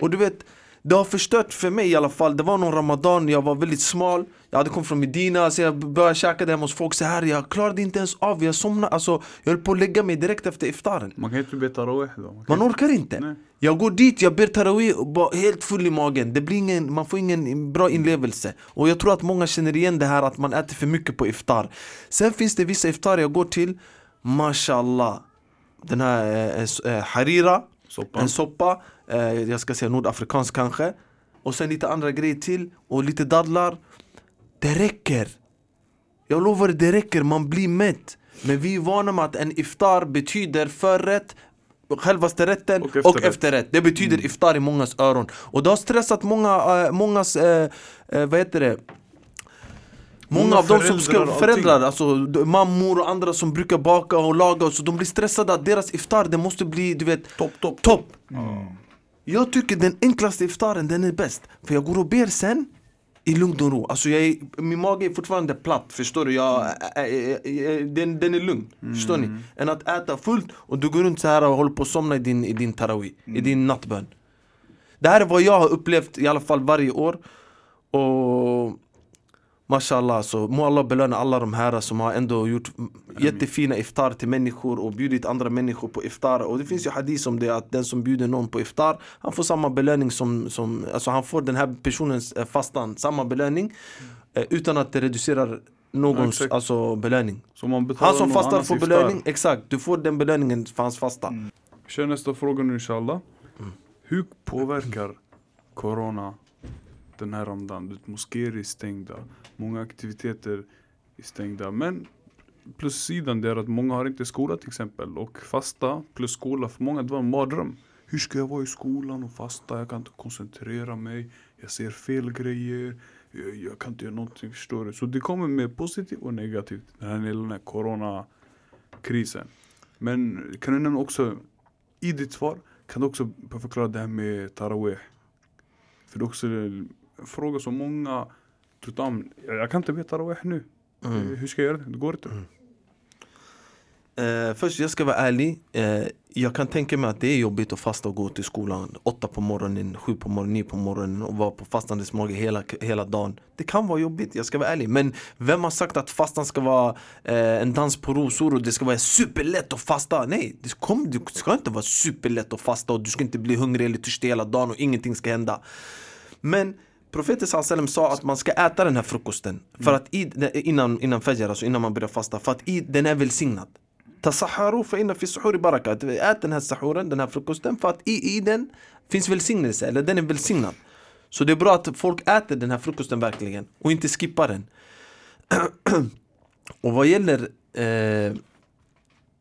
Och du vet Det har förstört för mig i alla fall. Det var någon ramadan, jag var väldigt smal. Jag hade kommit från Medina, så jag började käka hemma hos folk. Så här Jag klarade inte ens av, jag somnade. Alltså jag höll på att lägga mig direkt efter iftaren. Man kan inte be tarawih då. Man Man orkar inte. Nej. Jag går dit, jag ber tarawih och helt full i magen. Det blir ingen, Man får ingen bra inlevelse. Och jag tror att många känner igen det här att man äter för mycket på iftar. Sen finns det vissa iftar jag går till. Mashallah. Den här eh, s- eh, harira. Soppa. En soppa, eh, jag ska säga nordafrikansk kanske. Och sen lite andra grejer till och lite dadlar. Det räcker. Jag lovar det räcker, man blir mätt. Men vi är vana med att en iftar betyder förrätt Självaste rätten Och och efterrätt. efterrätt, Det betyder iftar i mångas öron. Och det har stressat många, äh, mångas, äh, vad heter det? Många, Många av dem som ska, föräldrar, alltså mammor och andra som brukar baka och laga Så de blir stressade att deras iftar, det måste bli, du vet, Topp, topp. topp Jag tycker den enklaste iftaren, den är bäst För jag går och ber sen i lugn och ro. Alltså jag är, min mage är fortfarande platt, förstår du? Jag, ä, ä, ä, den, den är lugn, förstår ni? Än att äta fullt och du går runt så här och håller på att somna i din, i din tarawih, i din nattbön. Det här är vad jag har upplevt i alla fall varje år. Och Mashallah, så må Allah belöna alla de här som har ändå gjort jättefina iftar till människor och bjudit andra människor på iftar. Och det finns ju hadith om det att den som bjuder någon på iftar, han får samma belöning som, som alltså han får den här personens eh, fastan, samma belöning. eh, Utan att det reducerar någons exakt. alltså, belöning. Så man betalar Han som fastar får iftar. belöning, exakt. Du får den belöningen för hans fasta. Vi kör nästa fråga nu inshallah. Mm. Hur påverkar Corona den här ramadan? Moskéer är stängda, många aktiviteter är stängda. Men plussidan det är att många har inte skola till exempel. Och fasta plus skola, för många det var en mardröm. Hur ska jag vara i skolan och fasta? Jag kan inte koncentrera mig. Jag ser fel grejer. Jag, jag kan inte göra någonting, förstår du? Så det kommer med positivt och negativt. Den här, den här coronakrisen. Men kan du nämna också i ditt svar kan du också förklara det här med taraweh. För det är också fråga som många om. Jag kan inte be taraweh nu. Mm. Hur ska jag göra det? Går inte. Eh, först, jag ska vara ärlig. Eh, jag kan tänka mig att det är jobbigt att fasta och gå till skolan åtta på morgonen, sju på morgonen, nio på morgonen och vara på fastandes mage hela, hela dagen. Det kan vara jobbigt, jag ska vara ärlig. Men vem har sagt att fastan ska vara eh, en dans på rosor och det ska vara superlätt att fasta? Nej, det, kom, det ska inte vara superlätt att fasta och du ska inte bli hungrig eller törstig hela dagen och ingenting ska hända. Men Profeten sallam sa att man ska äta den här frukosten för att i, innan, innan fajr, alltså innan man börjar fasta, för att i, den är välsignad. Tasaharu för inna fi suhuri baraka. Ät den här sahuren, den här frukosten, för att i, i den finns välsignelse, eller den är välsignad. Så det är bra att folk äter den här frukosten verkligen och inte skippar den. och vad gäller eh,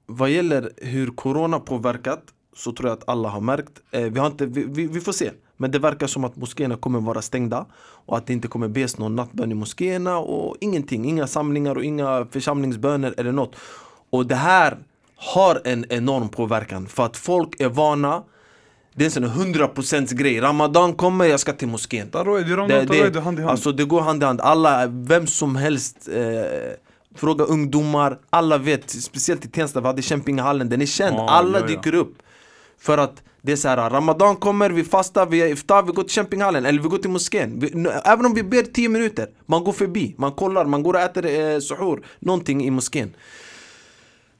vad gäller hur corona påverkat så tror jag att alla har märkt. Eh, vi, har inte, vi, vi, vi får se. Men det verkar som att moskéerna kommer vara stängda och att det inte kommer bes någon nattbön i moskéerna och ingenting. Inga samlingar och inga församlingsböner eller något. Och det här har en enorm påverkan för att folk är vana det är en sån här 100% grej. Ramadan kommer, jag ska till moskén. Det det hand hand. Alltså det går hand i hand. Alla, vem som helst eh, Fråga ungdomar, alla vet, speciellt i Tensta, vi hade Kämpingehallen, den är känd, Ja, alla ja, ja. dyker upp För att det är så här, Ramadan kommer, vi fastar, vi är iftar, vi går till campinghallen eller vi går till moskén vi, Även om vi ber 10 minuter, man går förbi, man kollar, man går och äter eh, suhur, någonting i moskén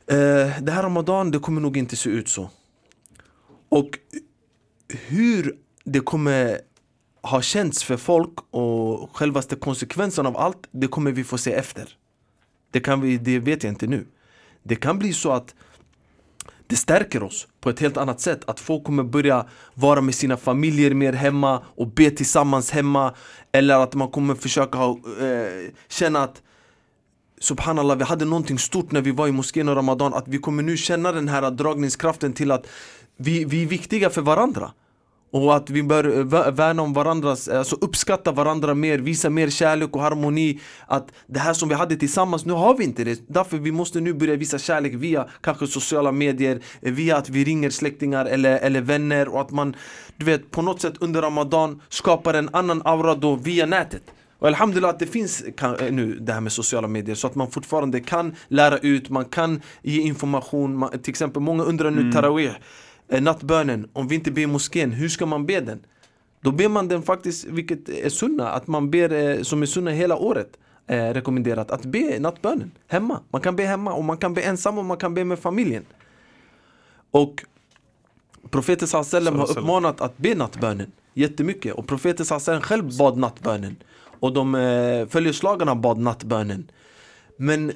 eh, Det här Ramadan, det kommer nog inte se ut så Och hur det kommer ha känts för folk och självaste konsekvensen av allt, det kommer vi få se efter. Det, kan vi, det vet jag inte nu. Det kan bli så att det stärker oss på ett helt annat sätt. Att folk kommer börja vara med sina familjer mer hemma och be tillsammans hemma. Eller att man kommer försöka ha, eh, känna att Subhanallah, vi hade någonting stort när vi var i moskén och Ramadan Att vi kommer nu känna den här dragningskraften till att vi, vi är viktiga för varandra och att vi bör vä- värna om varandras, alltså uppskatta varandra mer, visa mer kärlek och harmoni. Att det här som vi hade tillsammans, nu har vi inte det. Därför vi måste nu börja visa kärlek via kanske sociala medier Via att vi ringer släktingar eller, eller vänner. Och att man Du vet, på något sätt under Ramadan skapar en annan aura då via nätet. Och alhamdulillah att det finns nu det här med sociala medier så att man fortfarande kan lära ut, man kan ge information. Man, Till exempel många undrar nu tarawih. eh, Nattbönen, om vi inte ber moskén, hur ska man be den? Då ber man den faktiskt, vilket är sunna, att man ber eh, som är sunna hela året eh, Rekommenderat att be nattbönen hemma. Man kan be hemma och man kan be ensam och man kan be med familjen. Och Profeten sallam har uppmanat att be nattbönen Jättemycket. Och profeten sallam själv bad nattbönen. Och de eh, följeslagarna bad nattbönen. Men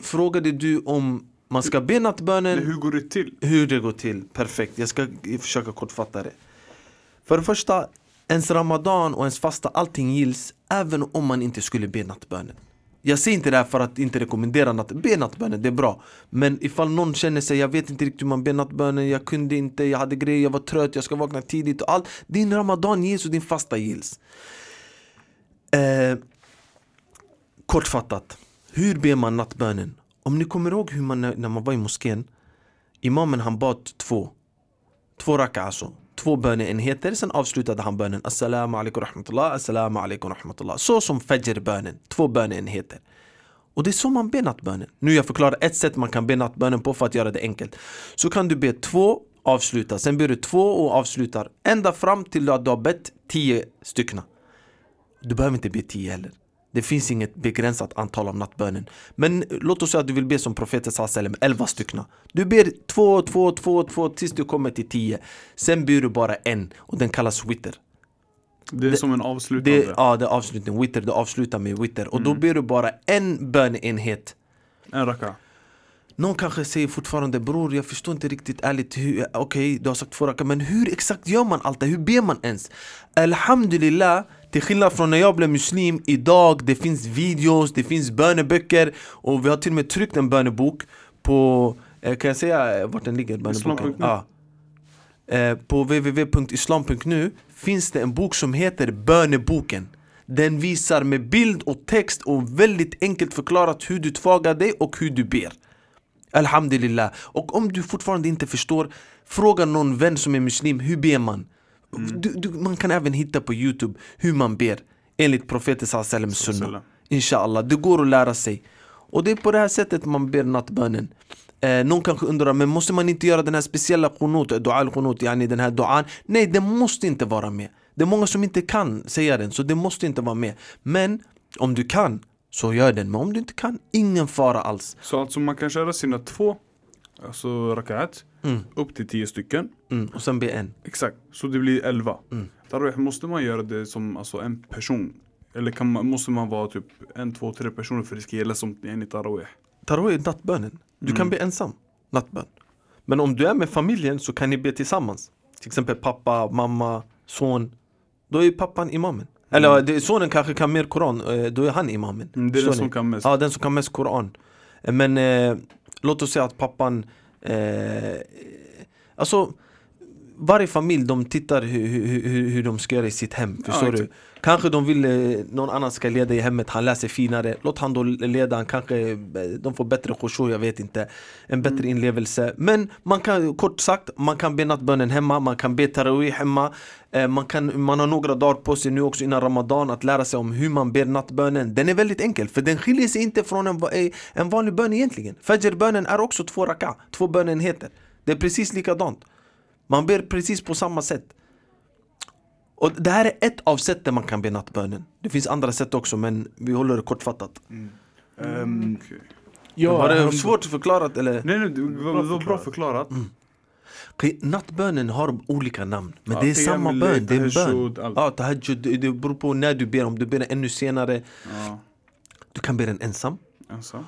frågade du om man ska be nattbönen Nej, hur går det till? hur det går till, perfekt. Jag ska försöka kortfatta det. För det första, ens ramadan och ens fasta, allting gills även om man inte skulle be nattbönen. Jag säger inte det här för att inte rekommendera natt, be nattbönen, det är bra. Men ifall någon känner sig, jag vet inte riktigt hur man ber nattbönen, jag kunde inte, jag hade grejer, jag var trött, jag ska vakna tidigt och allt. Din ramadan gills och din fasta gills. Eh, kortfattat, hur ber man nattbönen? Om ni kommer ihåg hur man, när man var i moskén Imamen han bad två Två raka alltså, två böneenheter, sen avslutade han bönen Assalamu alaikum rahmatullah, assalamu alaikum rahmatullah. Så som fajr-bönen, två böneenheter. Och det är så man ber nattbönen. Nu jag förklarar ett sätt man kan be nattbönen på för att göra det enkelt. Så kan du be två, avsluta, sen ber du två och avslutar ända fram till att du har bett tio stycken. Du behöver inte be tio heller. Det finns inget begränsat antal av nattbönen. Men låt oss säga att du vill be som profeten sallam, 11 stycken. Du ber två, två, två, två tills du kommer till tio. Sen ber du bara en och den kallas witter. Det är Det- som en avslutande. Det, ja, det är avslutning. Witter, du avslutar med witter. Och då ber du bara en böneenhet. En raka. Någon kanske säger fortfarande bror jag förstår inte riktigt ärligt hur, okej du har sagt två rakar men hur exakt gör man allt det? Hur ber man ens? Alhamdulillah, till skillnad från när jag blev muslim idag det finns videos, det finns böneböcker och vi har till och med tryckt en bönebok på, eh, kan jag säga eh, vart den ligger? Böneboken? Ja. Eh, på www.islam.nu finns det en bok som heter Böneboken Den visar med bild och text och väldigt enkelt förklarat hur du tvagar dig och hur du ber Alhamdulillah. Och om du fortfarande inte förstår, fråga någon vän som är muslim, hur ber man? Du, du, man kan även hitta på youtube hur man ber enligt profeten sallam sunna. Inshallah, det går att lära sig. Och det är på det här sättet man ber nattbönen. Eh, någon kanske undrar, men måste man inte göra den här speciella qunut, dua al-qunut, yani den här duan? Nej, den måste inte vara med. Det är många som inte kan säga den, så det måste inte vara med. Men om du kan, så gör den. Men om du inte kan, ingen fara alls. Så alltså man kan köra sina två, alltså rakat, Mm. upp till tio stycken. Mm, och sen be en. Exakt, så det blir elva. Mm. Tarawih, måste man göra det som alltså, en person? Eller kan man, måste man vara typ en, två, tre personer för att det ska gälla som en i tarawih? Tarawih är nattbönen. Du kan Mm. be ensam, nattbön. Men om du är med familjen så kan ni be tillsammans. Till exempel pappa, mamma, son. Då är pappan imamen. Eller det, sonen kanske kan mer koran, eh, då är han imamen. Mm, det är den som kan mest. Ja, den som kan mest koran. Eh, Men eh, låt oss säga att pappan eh, Alltså varje familj de tittar hur, hur, hur, de ska göra i sitt hem, Ja, förstår du? exakt. Kanske de vill eh, någon annan ska leda i hemmet, han läser finare. Låt han då leda, han kanske eh, de får bättre khushu, jag vet inte. En bättre Mm. inlevelse. Men man kan, kort sagt, man kan be nattbönen hemma, man kan be tarawih hemma. Eh, man, kan, man har några dagar på sig nu också innan Ramadan att lära sig om hur man ber nattbönen. Den är väldigt enkel, för den skiljer sig inte från en, en vanlig bön egentligen. Fajr-bönen är också två raka, två bönenheter Det är precis likadant Man ber precis på samma sätt. Och det här är ett av sätten man kan be nattbönen. Det finns andra sätt också men vi håller det kortfattat. Ehm, Okej. ja, Var det ehm, svårt förklarat eller? Nej nej, det var, det var bra förklarat. Okej, Nattbönen har olika namn Men Ja, det är samma bön, det är en bön. Ja, tahajjud, det det beror på när du ber. Om du ber den ännu senare Ja, Du kan be den ensam. Ensam.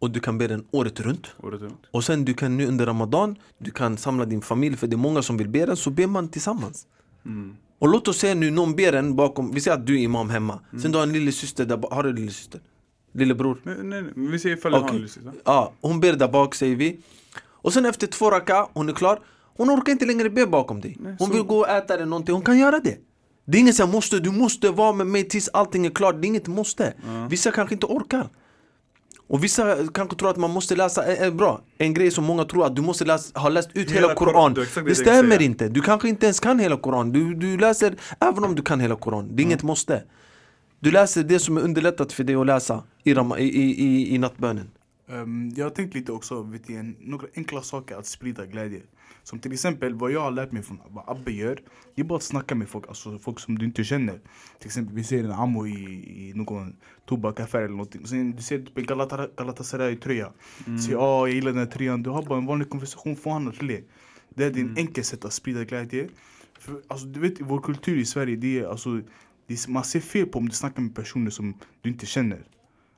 Och du kan be den året runt. Året runt. Och sen du kan nu under Ramadan Du kan samla din familj för det är många som vill be den Så ber man tillsammans. Mm. Och låt oss säga nu någon ber den bakom Vi säger att du är imam hemma. Mm. Sen du har en lillasyster där Har du lillasyster? Lillebror? Nej, nej, nej, vi säger ifall jag har en lista. Ja, hon ber där bak säger vi. Och sen efter två raka, hon är klar. Hon orkar inte längre be bakom dig. Nej, Hon så- vill gå och äta eller någonting, hon kan göra det. Det är inget som måste, du måste vara med mig tills allting är klart. Det är inget måste. Vissa kanske inte orkar och vissa kanske tror att man måste läsa, eh, eh, bra, en grej som många tror att du måste läsa, ha läst ut hela, Hela Koran det det stämmer inte, du kanske inte ens kan hela Koran Du, du läser, även om du kan hela Koran, det är inget måste. Du läser det som är underlättat för dig att läsa i, i, i, i nattbönen Ehm, jag har tänkt lite också, vet du, några enkla saker att sprida glädje. Som till exempel vad jag har lärt mig från vad Abbe gör. Det är bara att snacka med folk, alltså folk som du inte känner. Till exempel vi ser en ammo i, i någon tobakaffär eller någonting. Sen du ser typ Galatasaray-tröja. Säger ja, jag gillar den här tröjan. Du har bara en vanlig konversation, få honom att le. Det är din enkelt sätt att sprida glädje. För, alltså, du vet, vår kultur i Sverige, det är, alltså, det är, man ser fel på om du snackar med personer som du inte känner.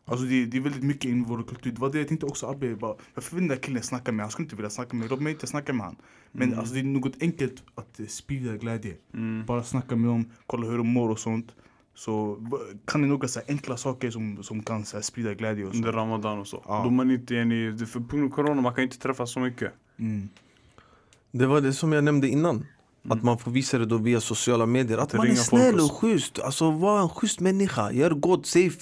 Alltså det, det är väldigt mycket i vår kultur. Det var det jag tänkte också Abbe, bara, varför vill den där killen snacka med mig? Han skulle inte vilja snacka med mig, låt mig inte snacka med han. Men alltså det är något enkelt att eh, sprida glädje. Bara snacka med dem, kolla hur de mår och sånt. Så kan ni några så enkla saker som, som kan så här, sprida glädje och så. Under Ramadan och så. Ja. Då man inte är för på grund av corona man kan inte träffas så mycket. Mm. Det var det som jag nämnde innan Att man får visa det då via sociala medier Att Att man är snäll och schysst Alltså var en schysst människa Gör gott, säg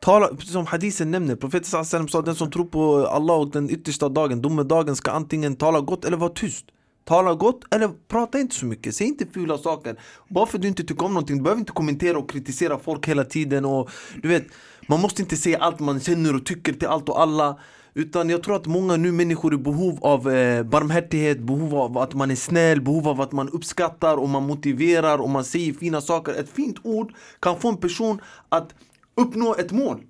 tala, Som hadisen nämner Profeten sa den som tror på Allah och den yttersta dagen Domedagen ska antingen tala gott eller vara tyst tala gott eller prata inte så mycket. Säg inte fula saker. Bara för att du inte tycker om någonting, du behöver inte kommentera och kritisera folk hela tiden. Och, du vet, man måste inte säga allt man känner och tycker till allt och alla. Utan jag tror att många nu människor är i behov av eh, barmhärtighet, behov av att man är snäll, behov av att man uppskattar och man motiverar och man säger fina saker. Ett fint ord kan få en person att uppnå ett mål.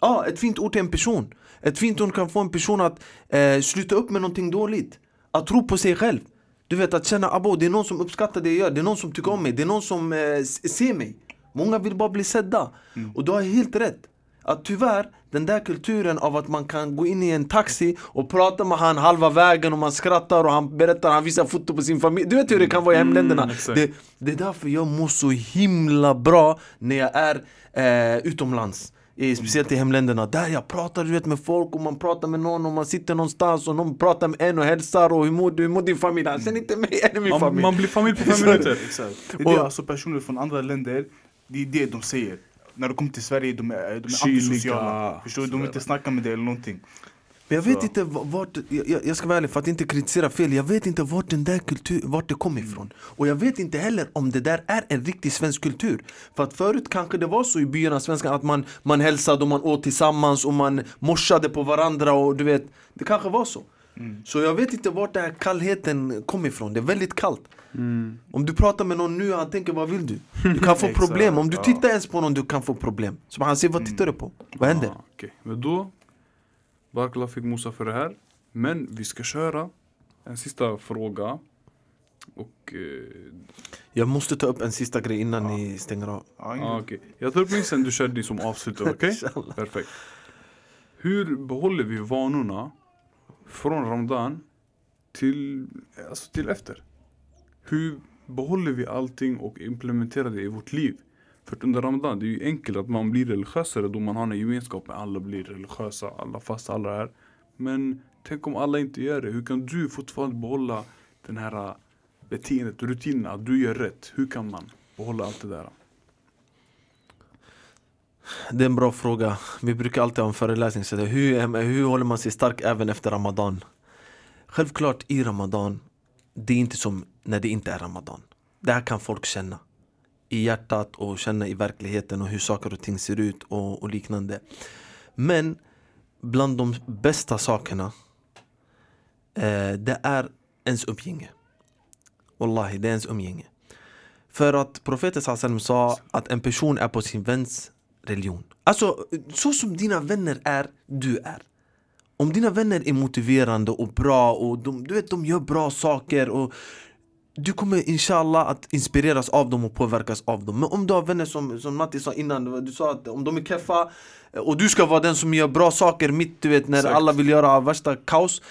Ja, ett fint ord till en person. Ett fint ord kan få en person att eh, sluta upp med någonting dåligt. Att tro på sig själv. Du vet att känna abo, det är någon som uppskattar det jag gör, det är någon som tycker om mig, det är någon som eh, ser mig. Många vill bara bli sedda. Och du har helt rätt. Att tyvärr, den där kulturen av att man kan gå in i en taxi och prata med han halva vägen och man skrattar och han berättar, han visar foto på sin familj. Du vet hur det kan vara i hemländerna. exakt. det, det är därför jag mår så himla bra när jag är eh, utomlands. I, speciellt i hemländerna, där jag pratar du vet, med folk och man pratar med någon och man sitter någonstans och någon pratar med en och hälsar och hur mår du, hur mår din familj? Han känner inte mig eller min Man, familj. man blir familj på fem minuter. Exakt. Det är det, alltså personer från andra länder, det är det de säger. När de kommer till Sverige, de är, de är antisociala. Förstår du? De vill inte snacka med dig eller någonting. Men jag vet Så. inte va- vart, jag, jag- ska vara ärlig för att inte kritisera fel, jag vet inte vart den där kultur, vart det kom ifrån. Och jag vet inte heller om det där är en riktig svensk kultur. För att förut kanske det var så i byarna, svenskan, att man, man hälsade och man åt tillsammans och man morsade på varandra och du vet, det kanske var så. Så jag vet inte vart den här kallheten kom ifrån, det är väldigt kallt. Om du pratar med någon nu, han tänker vad vill du? Du kan få problem, om du tittar ens på någon du kan få problem. Så han säger vad tittar du på? Vad händer? Ah, okej. Men då, Barkla fick mosa för det här. Men vi ska köra en sista fråga. Och eh, Jag måste ta upp en sista grej innan ni stänger av. Ah, okej. Jag tar upp min sen du kör din som avslutare, okej? Inshallah. Perfekt. Hur behåller vi vanorna från Ramadan till, alltså till efter? Hur behåller vi allting och implementerar det i vårt liv? För under Ramadan, det är ju enkelt att man blir religiösare då man har en gemenskap med alla blir religiösa, alla fasta, alla är. Men tänk om alla inte gör det, hur kan du fortfarande behålla den här äh, beteendet, rutinen, att du gör rätt? Hur kan man behålla allt det där? Det är en bra fråga. Vi brukar alltid ha en föreläsning. Så det, hur, hur håller man sig stark även efter Ramadan? Självklart i Ramadan, det är inte som när det inte är Ramadan. Det här kan folk känna. I hjärtat och känna i verkligheten och hur saker och ting ser ut och, och liknande. Men bland de bästa sakerna, eh, det är ens umgänge. Wallahi, det är ens umgänge. För att profeten sa att en person är på sin väns religion. Alltså, så som dina vänner är, du är. Om dina vänner är motiverande och bra och de, du vet, de gör bra saker och du kommer inshallah att inspireras av dem och påverkas av dem. Men om du har vänner som, som Matti sa innan, du sa att om de är keffa och du ska vara den som gör bra saker mitt du vet när Exakt. alla vill göra värsta kaos.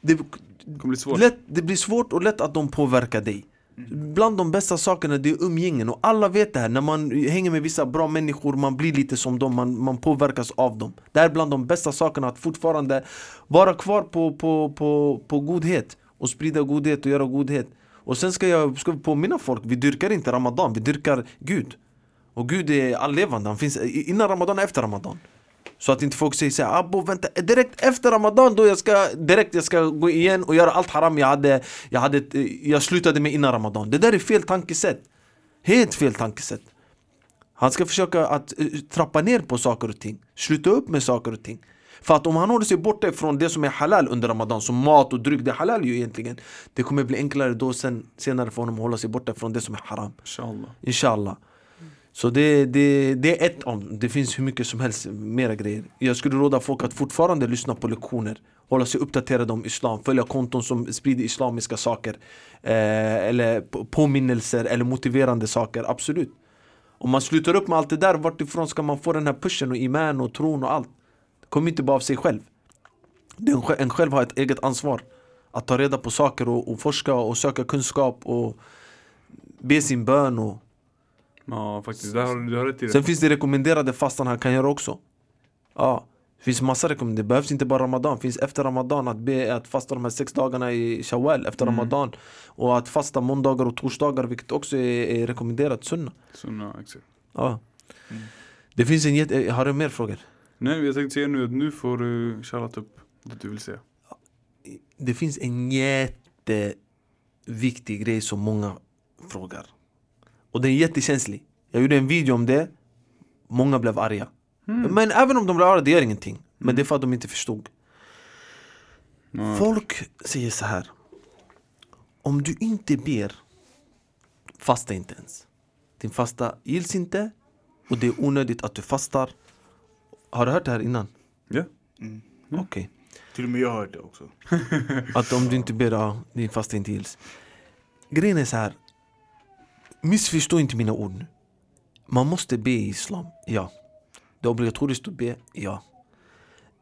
Det, Det kommer bli svårt. Lätt, det blir svårt och lätt att de påverkar dig. Mm. Bland de bästa sakerna det är umgängen och alla vet det här. När man hänger med vissa bra människor, man blir lite som dem, man, man påverkas av dem. Det här är bland de bästa sakerna att fortfarande vara kvar på, på, på, på godhet och sprida godhet och göra godhet. Och sen ska jag ska påminna folk, vi dyrkar inte Ramadan, vi dyrkar Gud. Och Gud är allevande, han finns innan Ramadan och efter Ramadan. Så att inte folk säger såhär, abo vänta, direkt efter Ramadan då jag ska direkt jag ska gå igen och göra allt haram jag hade, jag hade, jag slutade med innan Ramadan. Det där är fel tankesätt. Helt fel tankesätt. Han ska försöka att eh, trappa ner på saker och ting. Sluta upp med saker och ting. För att om han håller sig borta ifrån det som är halal under Ramadan, som mat och dryck, det är halal ju egentligen. Det kommer bli enklare då sen, senare för honom att hålla sig borta från det som är haram. Inshallah. Inshallah. Så det, det, det är ett om, det finns hur mycket som helst mera grejer. Jag skulle råda folk att fortfarande lyssna på lektioner, hålla sig uppdaterade om islam, följa konton som sprider islamiska saker. Eh, eller påminnelser eller motiverande saker, absolut. Om man slutar upp med allt det där, vart ifrån ska man få den här pushen och iman och tron och allt? Det kommer inte bara av sig själv. Det är en, en själv har ett eget ansvar. Att ta reda på saker och, och forska och söka kunskap och be sin bön och Ja faktiskt, där har du, du har rätt i det. Sen finns det rekommenderade fastan han kan göra också Ja Det finns massa rekommendationer, det behövs inte bara Ramadan, det finns efter Ramadan att be att fasta de här sex dagarna i Shawwal efter Mm. Ramadan Och att fasta måndagar och torsdagar vilket också är, är rekommenderat sunna Sunna, exakt. Ja Mm. Det finns en jätte, har du mer frågor? Nej jag tänkte säga nu att nu får du ta upp det du vill säga. Det finns en jätte viktig grej som många frågar. Och den är jättekänslig. Jag gjorde en video om det, många blev arga. Men även om de blev arga, det gör ingenting. Men det är för att de inte förstod. Ja. Folk säger så här. Om du inte ber, fasta inte ens. Din fasta gills inte och det är onödigt att du fastar. Har du hört det här innan? Ja. Okej. Till och med jag har hört det också. Att om du inte ber, ja, din fasta inte gills. Grejen är så här. Missförstå inte mina ord nu. Man måste be i islam, ja. Det är obligatoriskt att be, ja.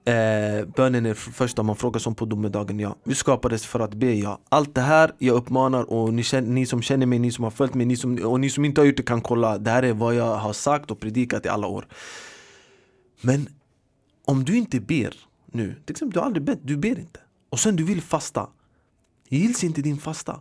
Eh, bönen är första man frågar som på domedagen, ja. Vi skapades för att be, ja. Allt det här jag uppmanar och ni, känner, ni som känner mig, ni som har följt mig ni som, och ni som inte har gjort det kan kolla. Det här är vad jag har sagt och predikat i alla år. Men om du inte ber nu, till exempel du har aldrig bett, du ber inte. Och sen du vill fasta. Gills inte din fasta.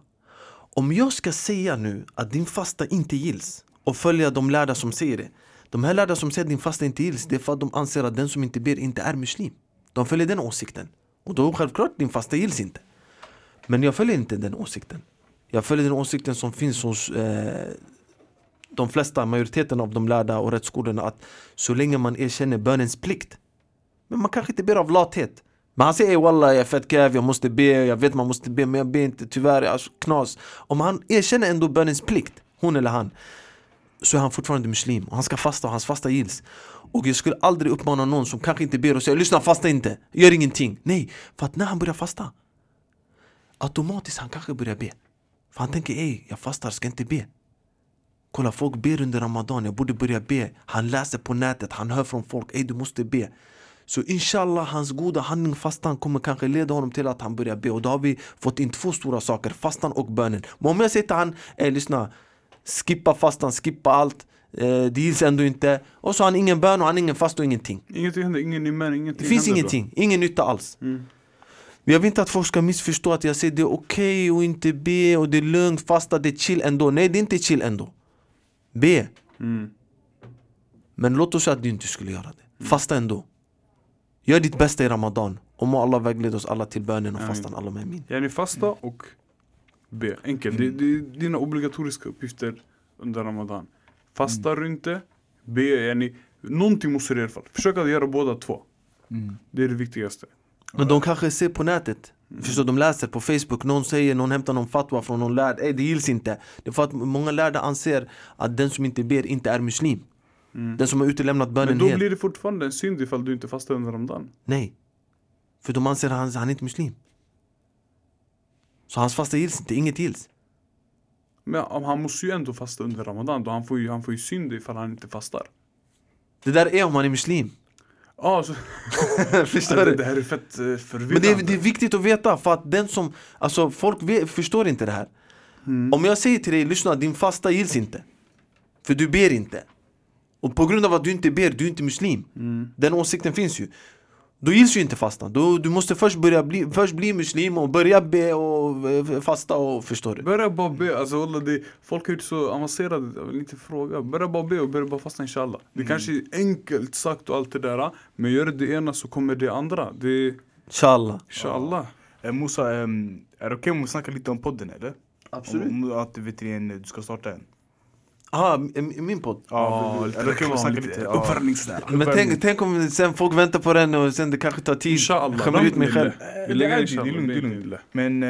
Om jag ska säga nu att din fasta inte gills och följa de lärda som säger det. De här lärda som säger att din fasta inte gills, det är för att de anser att den som inte ber inte är muslim. De följer den åsikten. Och då självklart din fasta gills inte. Men jag följer inte den åsikten. Jag följer den åsikten som finns hos eh, de flesta, majoriteten av de lärda och rättsskolorna att så länge man erkänner bönens plikt men man kanske inte ber av lathet men han säger wallah jag är fett kev, jag måste be, jag vet man måste be men jag ber inte tyvärr, alltså, knas. Om han erkänner ändå bönens plikt, hon eller han Så är han fortfarande muslim och han ska fasta och hans fasta gills. Och jag skulle aldrig uppmana någon som kanske inte ber och säger lyssna fasta inte, gör ingenting. Nej, för att när han börjar fasta Automatiskt han kanske börjar be. För han tänker ey, jag fastar, ska inte be. Kolla folk ber under ramadan, jag borde börja be. Han läser på nätet, han hör från folk, ey du måste be. Så inshallah hans goda handling fastan kommer kanske leda honom till att han börjar be. Och då har vi fått in två stora saker, fastan och bönen. Men om jag säger till han, ey lyssna Skippa fastan, skippa allt eh, Det gills ändå inte. Och så har han ingen bön och han ingen fast och ingenting. Ingenting händer, ingen iman, ingenting Det finns ingenting, ingen nytta alls. Mm. Jag vill inte att folk ska missförstå att jag säger det är okej att inte be och det är lugnt, fasta, det är chill ändå. Nej det är inte chill ändå. Be, Då. Mm. men låt oss säga att du inte skulle göra det. Fasta ändå Gör ditt bästa i Ramadan och må Allah vägleda oss alla till bönen och fastan, alla med min Yani fasta och be. Enkelt. Det, det är dina obligatoriska uppgifter under Ramadan. Fastar du inte, be. Yani, någonting måste du i alla fall. Försök att göra båda två. Mm. Det är det viktigaste. Men de kanske ser på nätet Förstår, de läser på Facebook, någon säger, någon hämtar någon fatwa från någon lärd Ey det gills inte Det är för att många lärda anser att den som inte ber inte är muslim Den som har utelämnat bönen Men då helt blir det fortfarande en synd ifall du inte fastar under Ramadan. Nej För de anser att han, han är inte muslim Så hans fasta gills inte, inget gills Men han måste ju ändå fasta under Ramadan. Då han får ju, han får ju synd ifall han inte fastar. Det där är om han är muslim Ah, så, Förstår det, du? det här är fett uh, förvirrande. Men det är, det är viktigt att veta för att den som, alltså folk vet, förstår inte det här Mm. Om jag säger till dig, lyssna din fasta gills inte För du ber inte Och på grund av att du inte ber, du är inte muslim Mm. Den åsikten finns ju Då gills ju inte fastan, då, du måste först börja bli, först bli muslim och börja be och eh, fasta och förstår du? Börja bara be, alltså walla, det, folk har gjort så avancerade, jag vill inte fråga. Börja bara be och börja bara fasta inshallah. Det kanske är enkelt sagt och allt det där, men gör det ena så kommer det andra. Det Inshallah inshallah. Eh, Musa, ehm, är det okej om vi snackar lite om podden eller? Absolut. Om, att du vet du, du ska starta en. Ah, min podd? Ja, lite om vi reklam, lite lite? Ja. uppvärmningslära. Men tänk, tänk om sen folk väntar på den och sen det kanske tar tid Inshallah. Skämmer ut mig själv Vi Eh, lägger det är lugnt, det är lugnt. Men eh,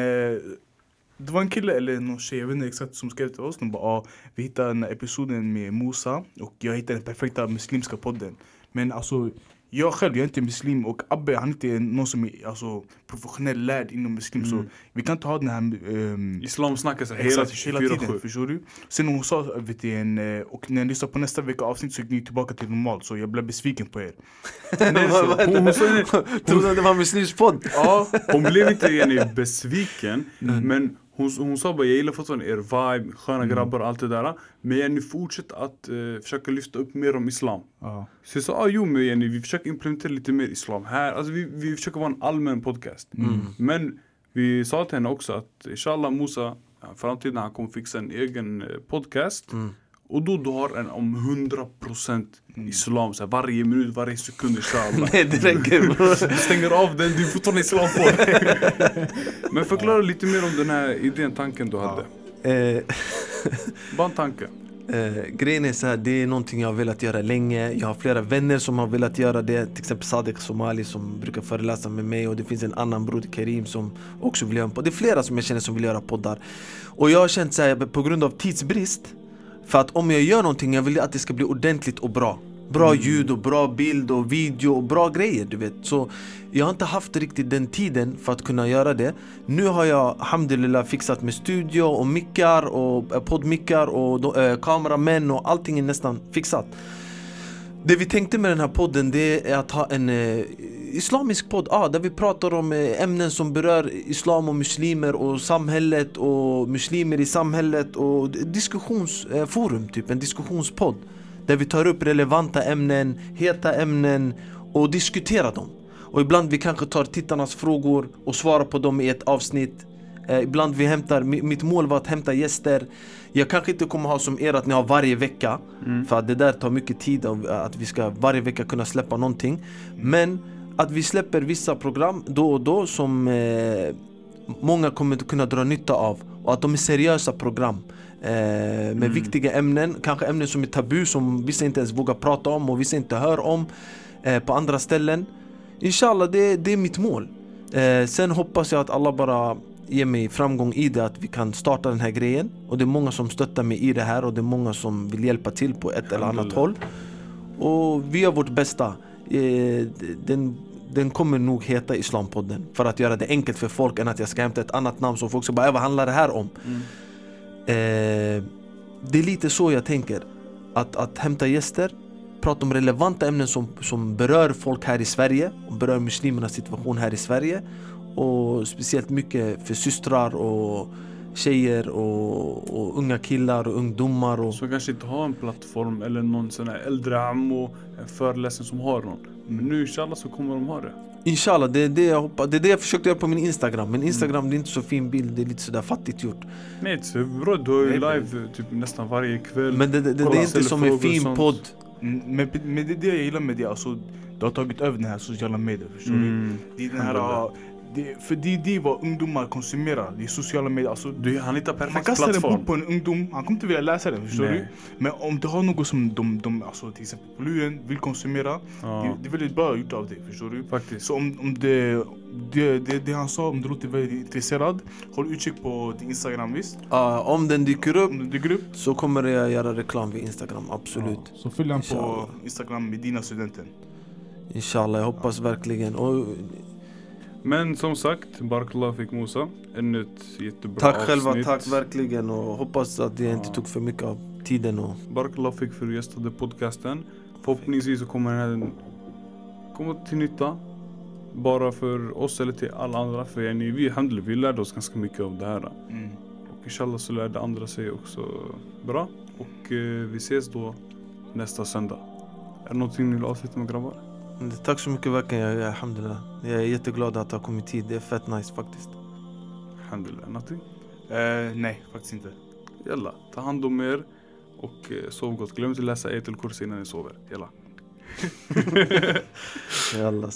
det var en kille eller någon tjej, jag vet inte exakt, som skrev till oss. De bara ah, vi hittade den här episoden med Musa och jag hittade den perfekta muslimska podden. Men alltså jag själv, jag är inte muslim och Abbe han är inte någon som är alltså, professionell lärd inom muslim. Så vi kan inte ha den här Islam snackar så hela, Exakt, hela tiden, 24-7. förstår du? Sen hon sa, vet du, en, eh, och när jag lyssnade på nästa vecka avsnitt så gick ni tillbaka till normalt så jag blev besviken på er. Nej, så, hon, hon, sa- Trodde att det var muslimsk podd? Ja, hon blev inte besviken Men hon, hon sa bara jag gillar fortfarande er vibe, sköna grabbar och allt det där. Men yani, fortsätt att eh, försöka lyfta upp mer om islam. Ja. Så jag sa ah, jo men yani, vi försöker implementera lite mer islam här. Alltså vi, vi försöker vara en allmän podcast. Men vi sa till henne också att inshallah Musa ja, Framtiden han kommer fixa en egen eh, podcast Och då du har en om 100% islam, så här, varje minut, varje sekund inshallah. Nej det räcker bror. Du stänger av den, du är fortfarande islam på. Men förklara lite mer om den här idén, tanken du hade. Eh, Bara en tanke. Eh, grejen är så här, det är någonting jag har velat göra länge. Jag har flera vänner som har velat göra det. Till exempel Sadek Somali som brukar föreläsa med mig och det finns en annan bror Karim som också vill göra en podd. Det är flera som jag känner som vill göra poddar. Och jag har känt så här, på grund av tidsbrist, för att om jag gör någonting, jag vill att det ska bli ordentligt och bra. Bra ljud och bra bild och video och bra grejer du vet. Så jag har inte haft riktigt den tiden för att kunna göra det. Nu har jag alhamdulillah fixat med studio och mickar och eh, poddmickar och eh, kameramän och allting är nästan fixat. Det vi tänkte med den här podden det är att ha en eh, islamisk podd ah, där vi pratar om eh, ämnen som berör islam och muslimer och samhället och muslimer i samhället och diskussionsforum, eh, typ en diskussionspodd. Där vi tar upp relevanta ämnen, heta ämnen och diskuterar dem. Och ibland vi kanske tar tittarnas frågor och svarar på dem i ett avsnitt. Eh, ibland vi hämtar, mitt mål var att hämta gäster. Jag kanske inte kommer ha som er att ni har varje vecka. För att det där tar mycket tid att vi ska varje vecka kunna släppa någonting. Men att vi släpper vissa program då och då som eh, många kommer att kunna dra nytta av. Och att de är seriösa program. Eh, med viktiga ämnen, kanske ämnen som är tabu som vissa inte ens vågar prata om och vissa inte hör om eh, på andra ställen. Inshallah, det, det är mitt mål. Eh, sen hoppas jag att alla bara ger mig framgång i det, att vi kan starta den här grejen. Och det är många som stöttar mig i det här och det är många som vill hjälpa till på ett eller annat håll. Och vi gör vårt bästa. Eh, den, den kommer nog heta Islampodden för att göra det enkelt för folk än att jag ska hämta ett annat namn som folk ska bara "Äh, vad handlar det här om? Eh, det är lite så jag tänker. Att, att hämta gäster, prata om relevanta ämnen som, som berör folk här i Sverige och berör muslimernas situation här i Sverige. Och speciellt mycket för systrar och tjejer och, och unga killar och ungdomar. Och, Så kanske inte ha en plattform eller någon sån här äldre ammo, en föreläsning som har någon. Men nu inshallah så kommer de ha det. Inshallah, det är det jag hoppas. Det är det jag försökte göra på min Instagram. Men Instagram det är inte så fin bild, det är lite sådär fattigt gjort. Nej, bro, du har ju live typ nästan varje kväll. Men det, det, det, Kolla, är inte som en fin podd. Mm, Men, men det är det jag gillar med det, alltså, du har tagit över den här sociala medier, förstår du? Mm. Det är den här. Det, för det är det vad ungdomar konsumerar, det är sociala medier. Alltså, Du, han hittar man perfekt kastar en plattform. bok på en ungdom, han kommer inte vilja läsa den, förstår Nej. du? Men om du har något som de, de alltså, till exempel på luren, vill konsumera, Ja, det, det är väldigt bra gjort av dig, förstår du? faktiskt. Så om, om det, det, det, det han sa, om du låter väldigt intresserad, håll utkik på din Instagram visst? Ja, om den dyker upp Om det dyker upp, så kommer jag göra reklam vid Instagram, absolut. ja, så följ han på Inshallah. Instagram med dina studenter. Inshallah, jag hoppas verkligen. Och Men som sagt, Barakallah fick Musa. Ännu ett jättebra tack avsnitt. själva, tack verkligen. Och hoppas att det inte tog för mycket av tiden. Och Barakallah fick för att gästade podcasten. Förhoppningsvis så kommer den här komma till nytta. Bara för oss eller till alla andra. För yani, vi, vi lärde oss ganska mycket av det här. Mm. Och inshallah så lärde andra sig också bra. Och eh, vi ses då nästa söndag. Är det någonting ni vill avsluta med grabbar? Tack så mycket verkligen, jag, jag, alhamdulillah. Jag är jätteglad att det har kommit hit. Det är fett nice faktiskt. Alhamdulillah, någonting? Eh, nej, faktiskt inte. Jalla, ta hand om er och eh, sov gott. Glöm inte läsa Ayatul Kursi innan ni sover. Jalla. Yallah.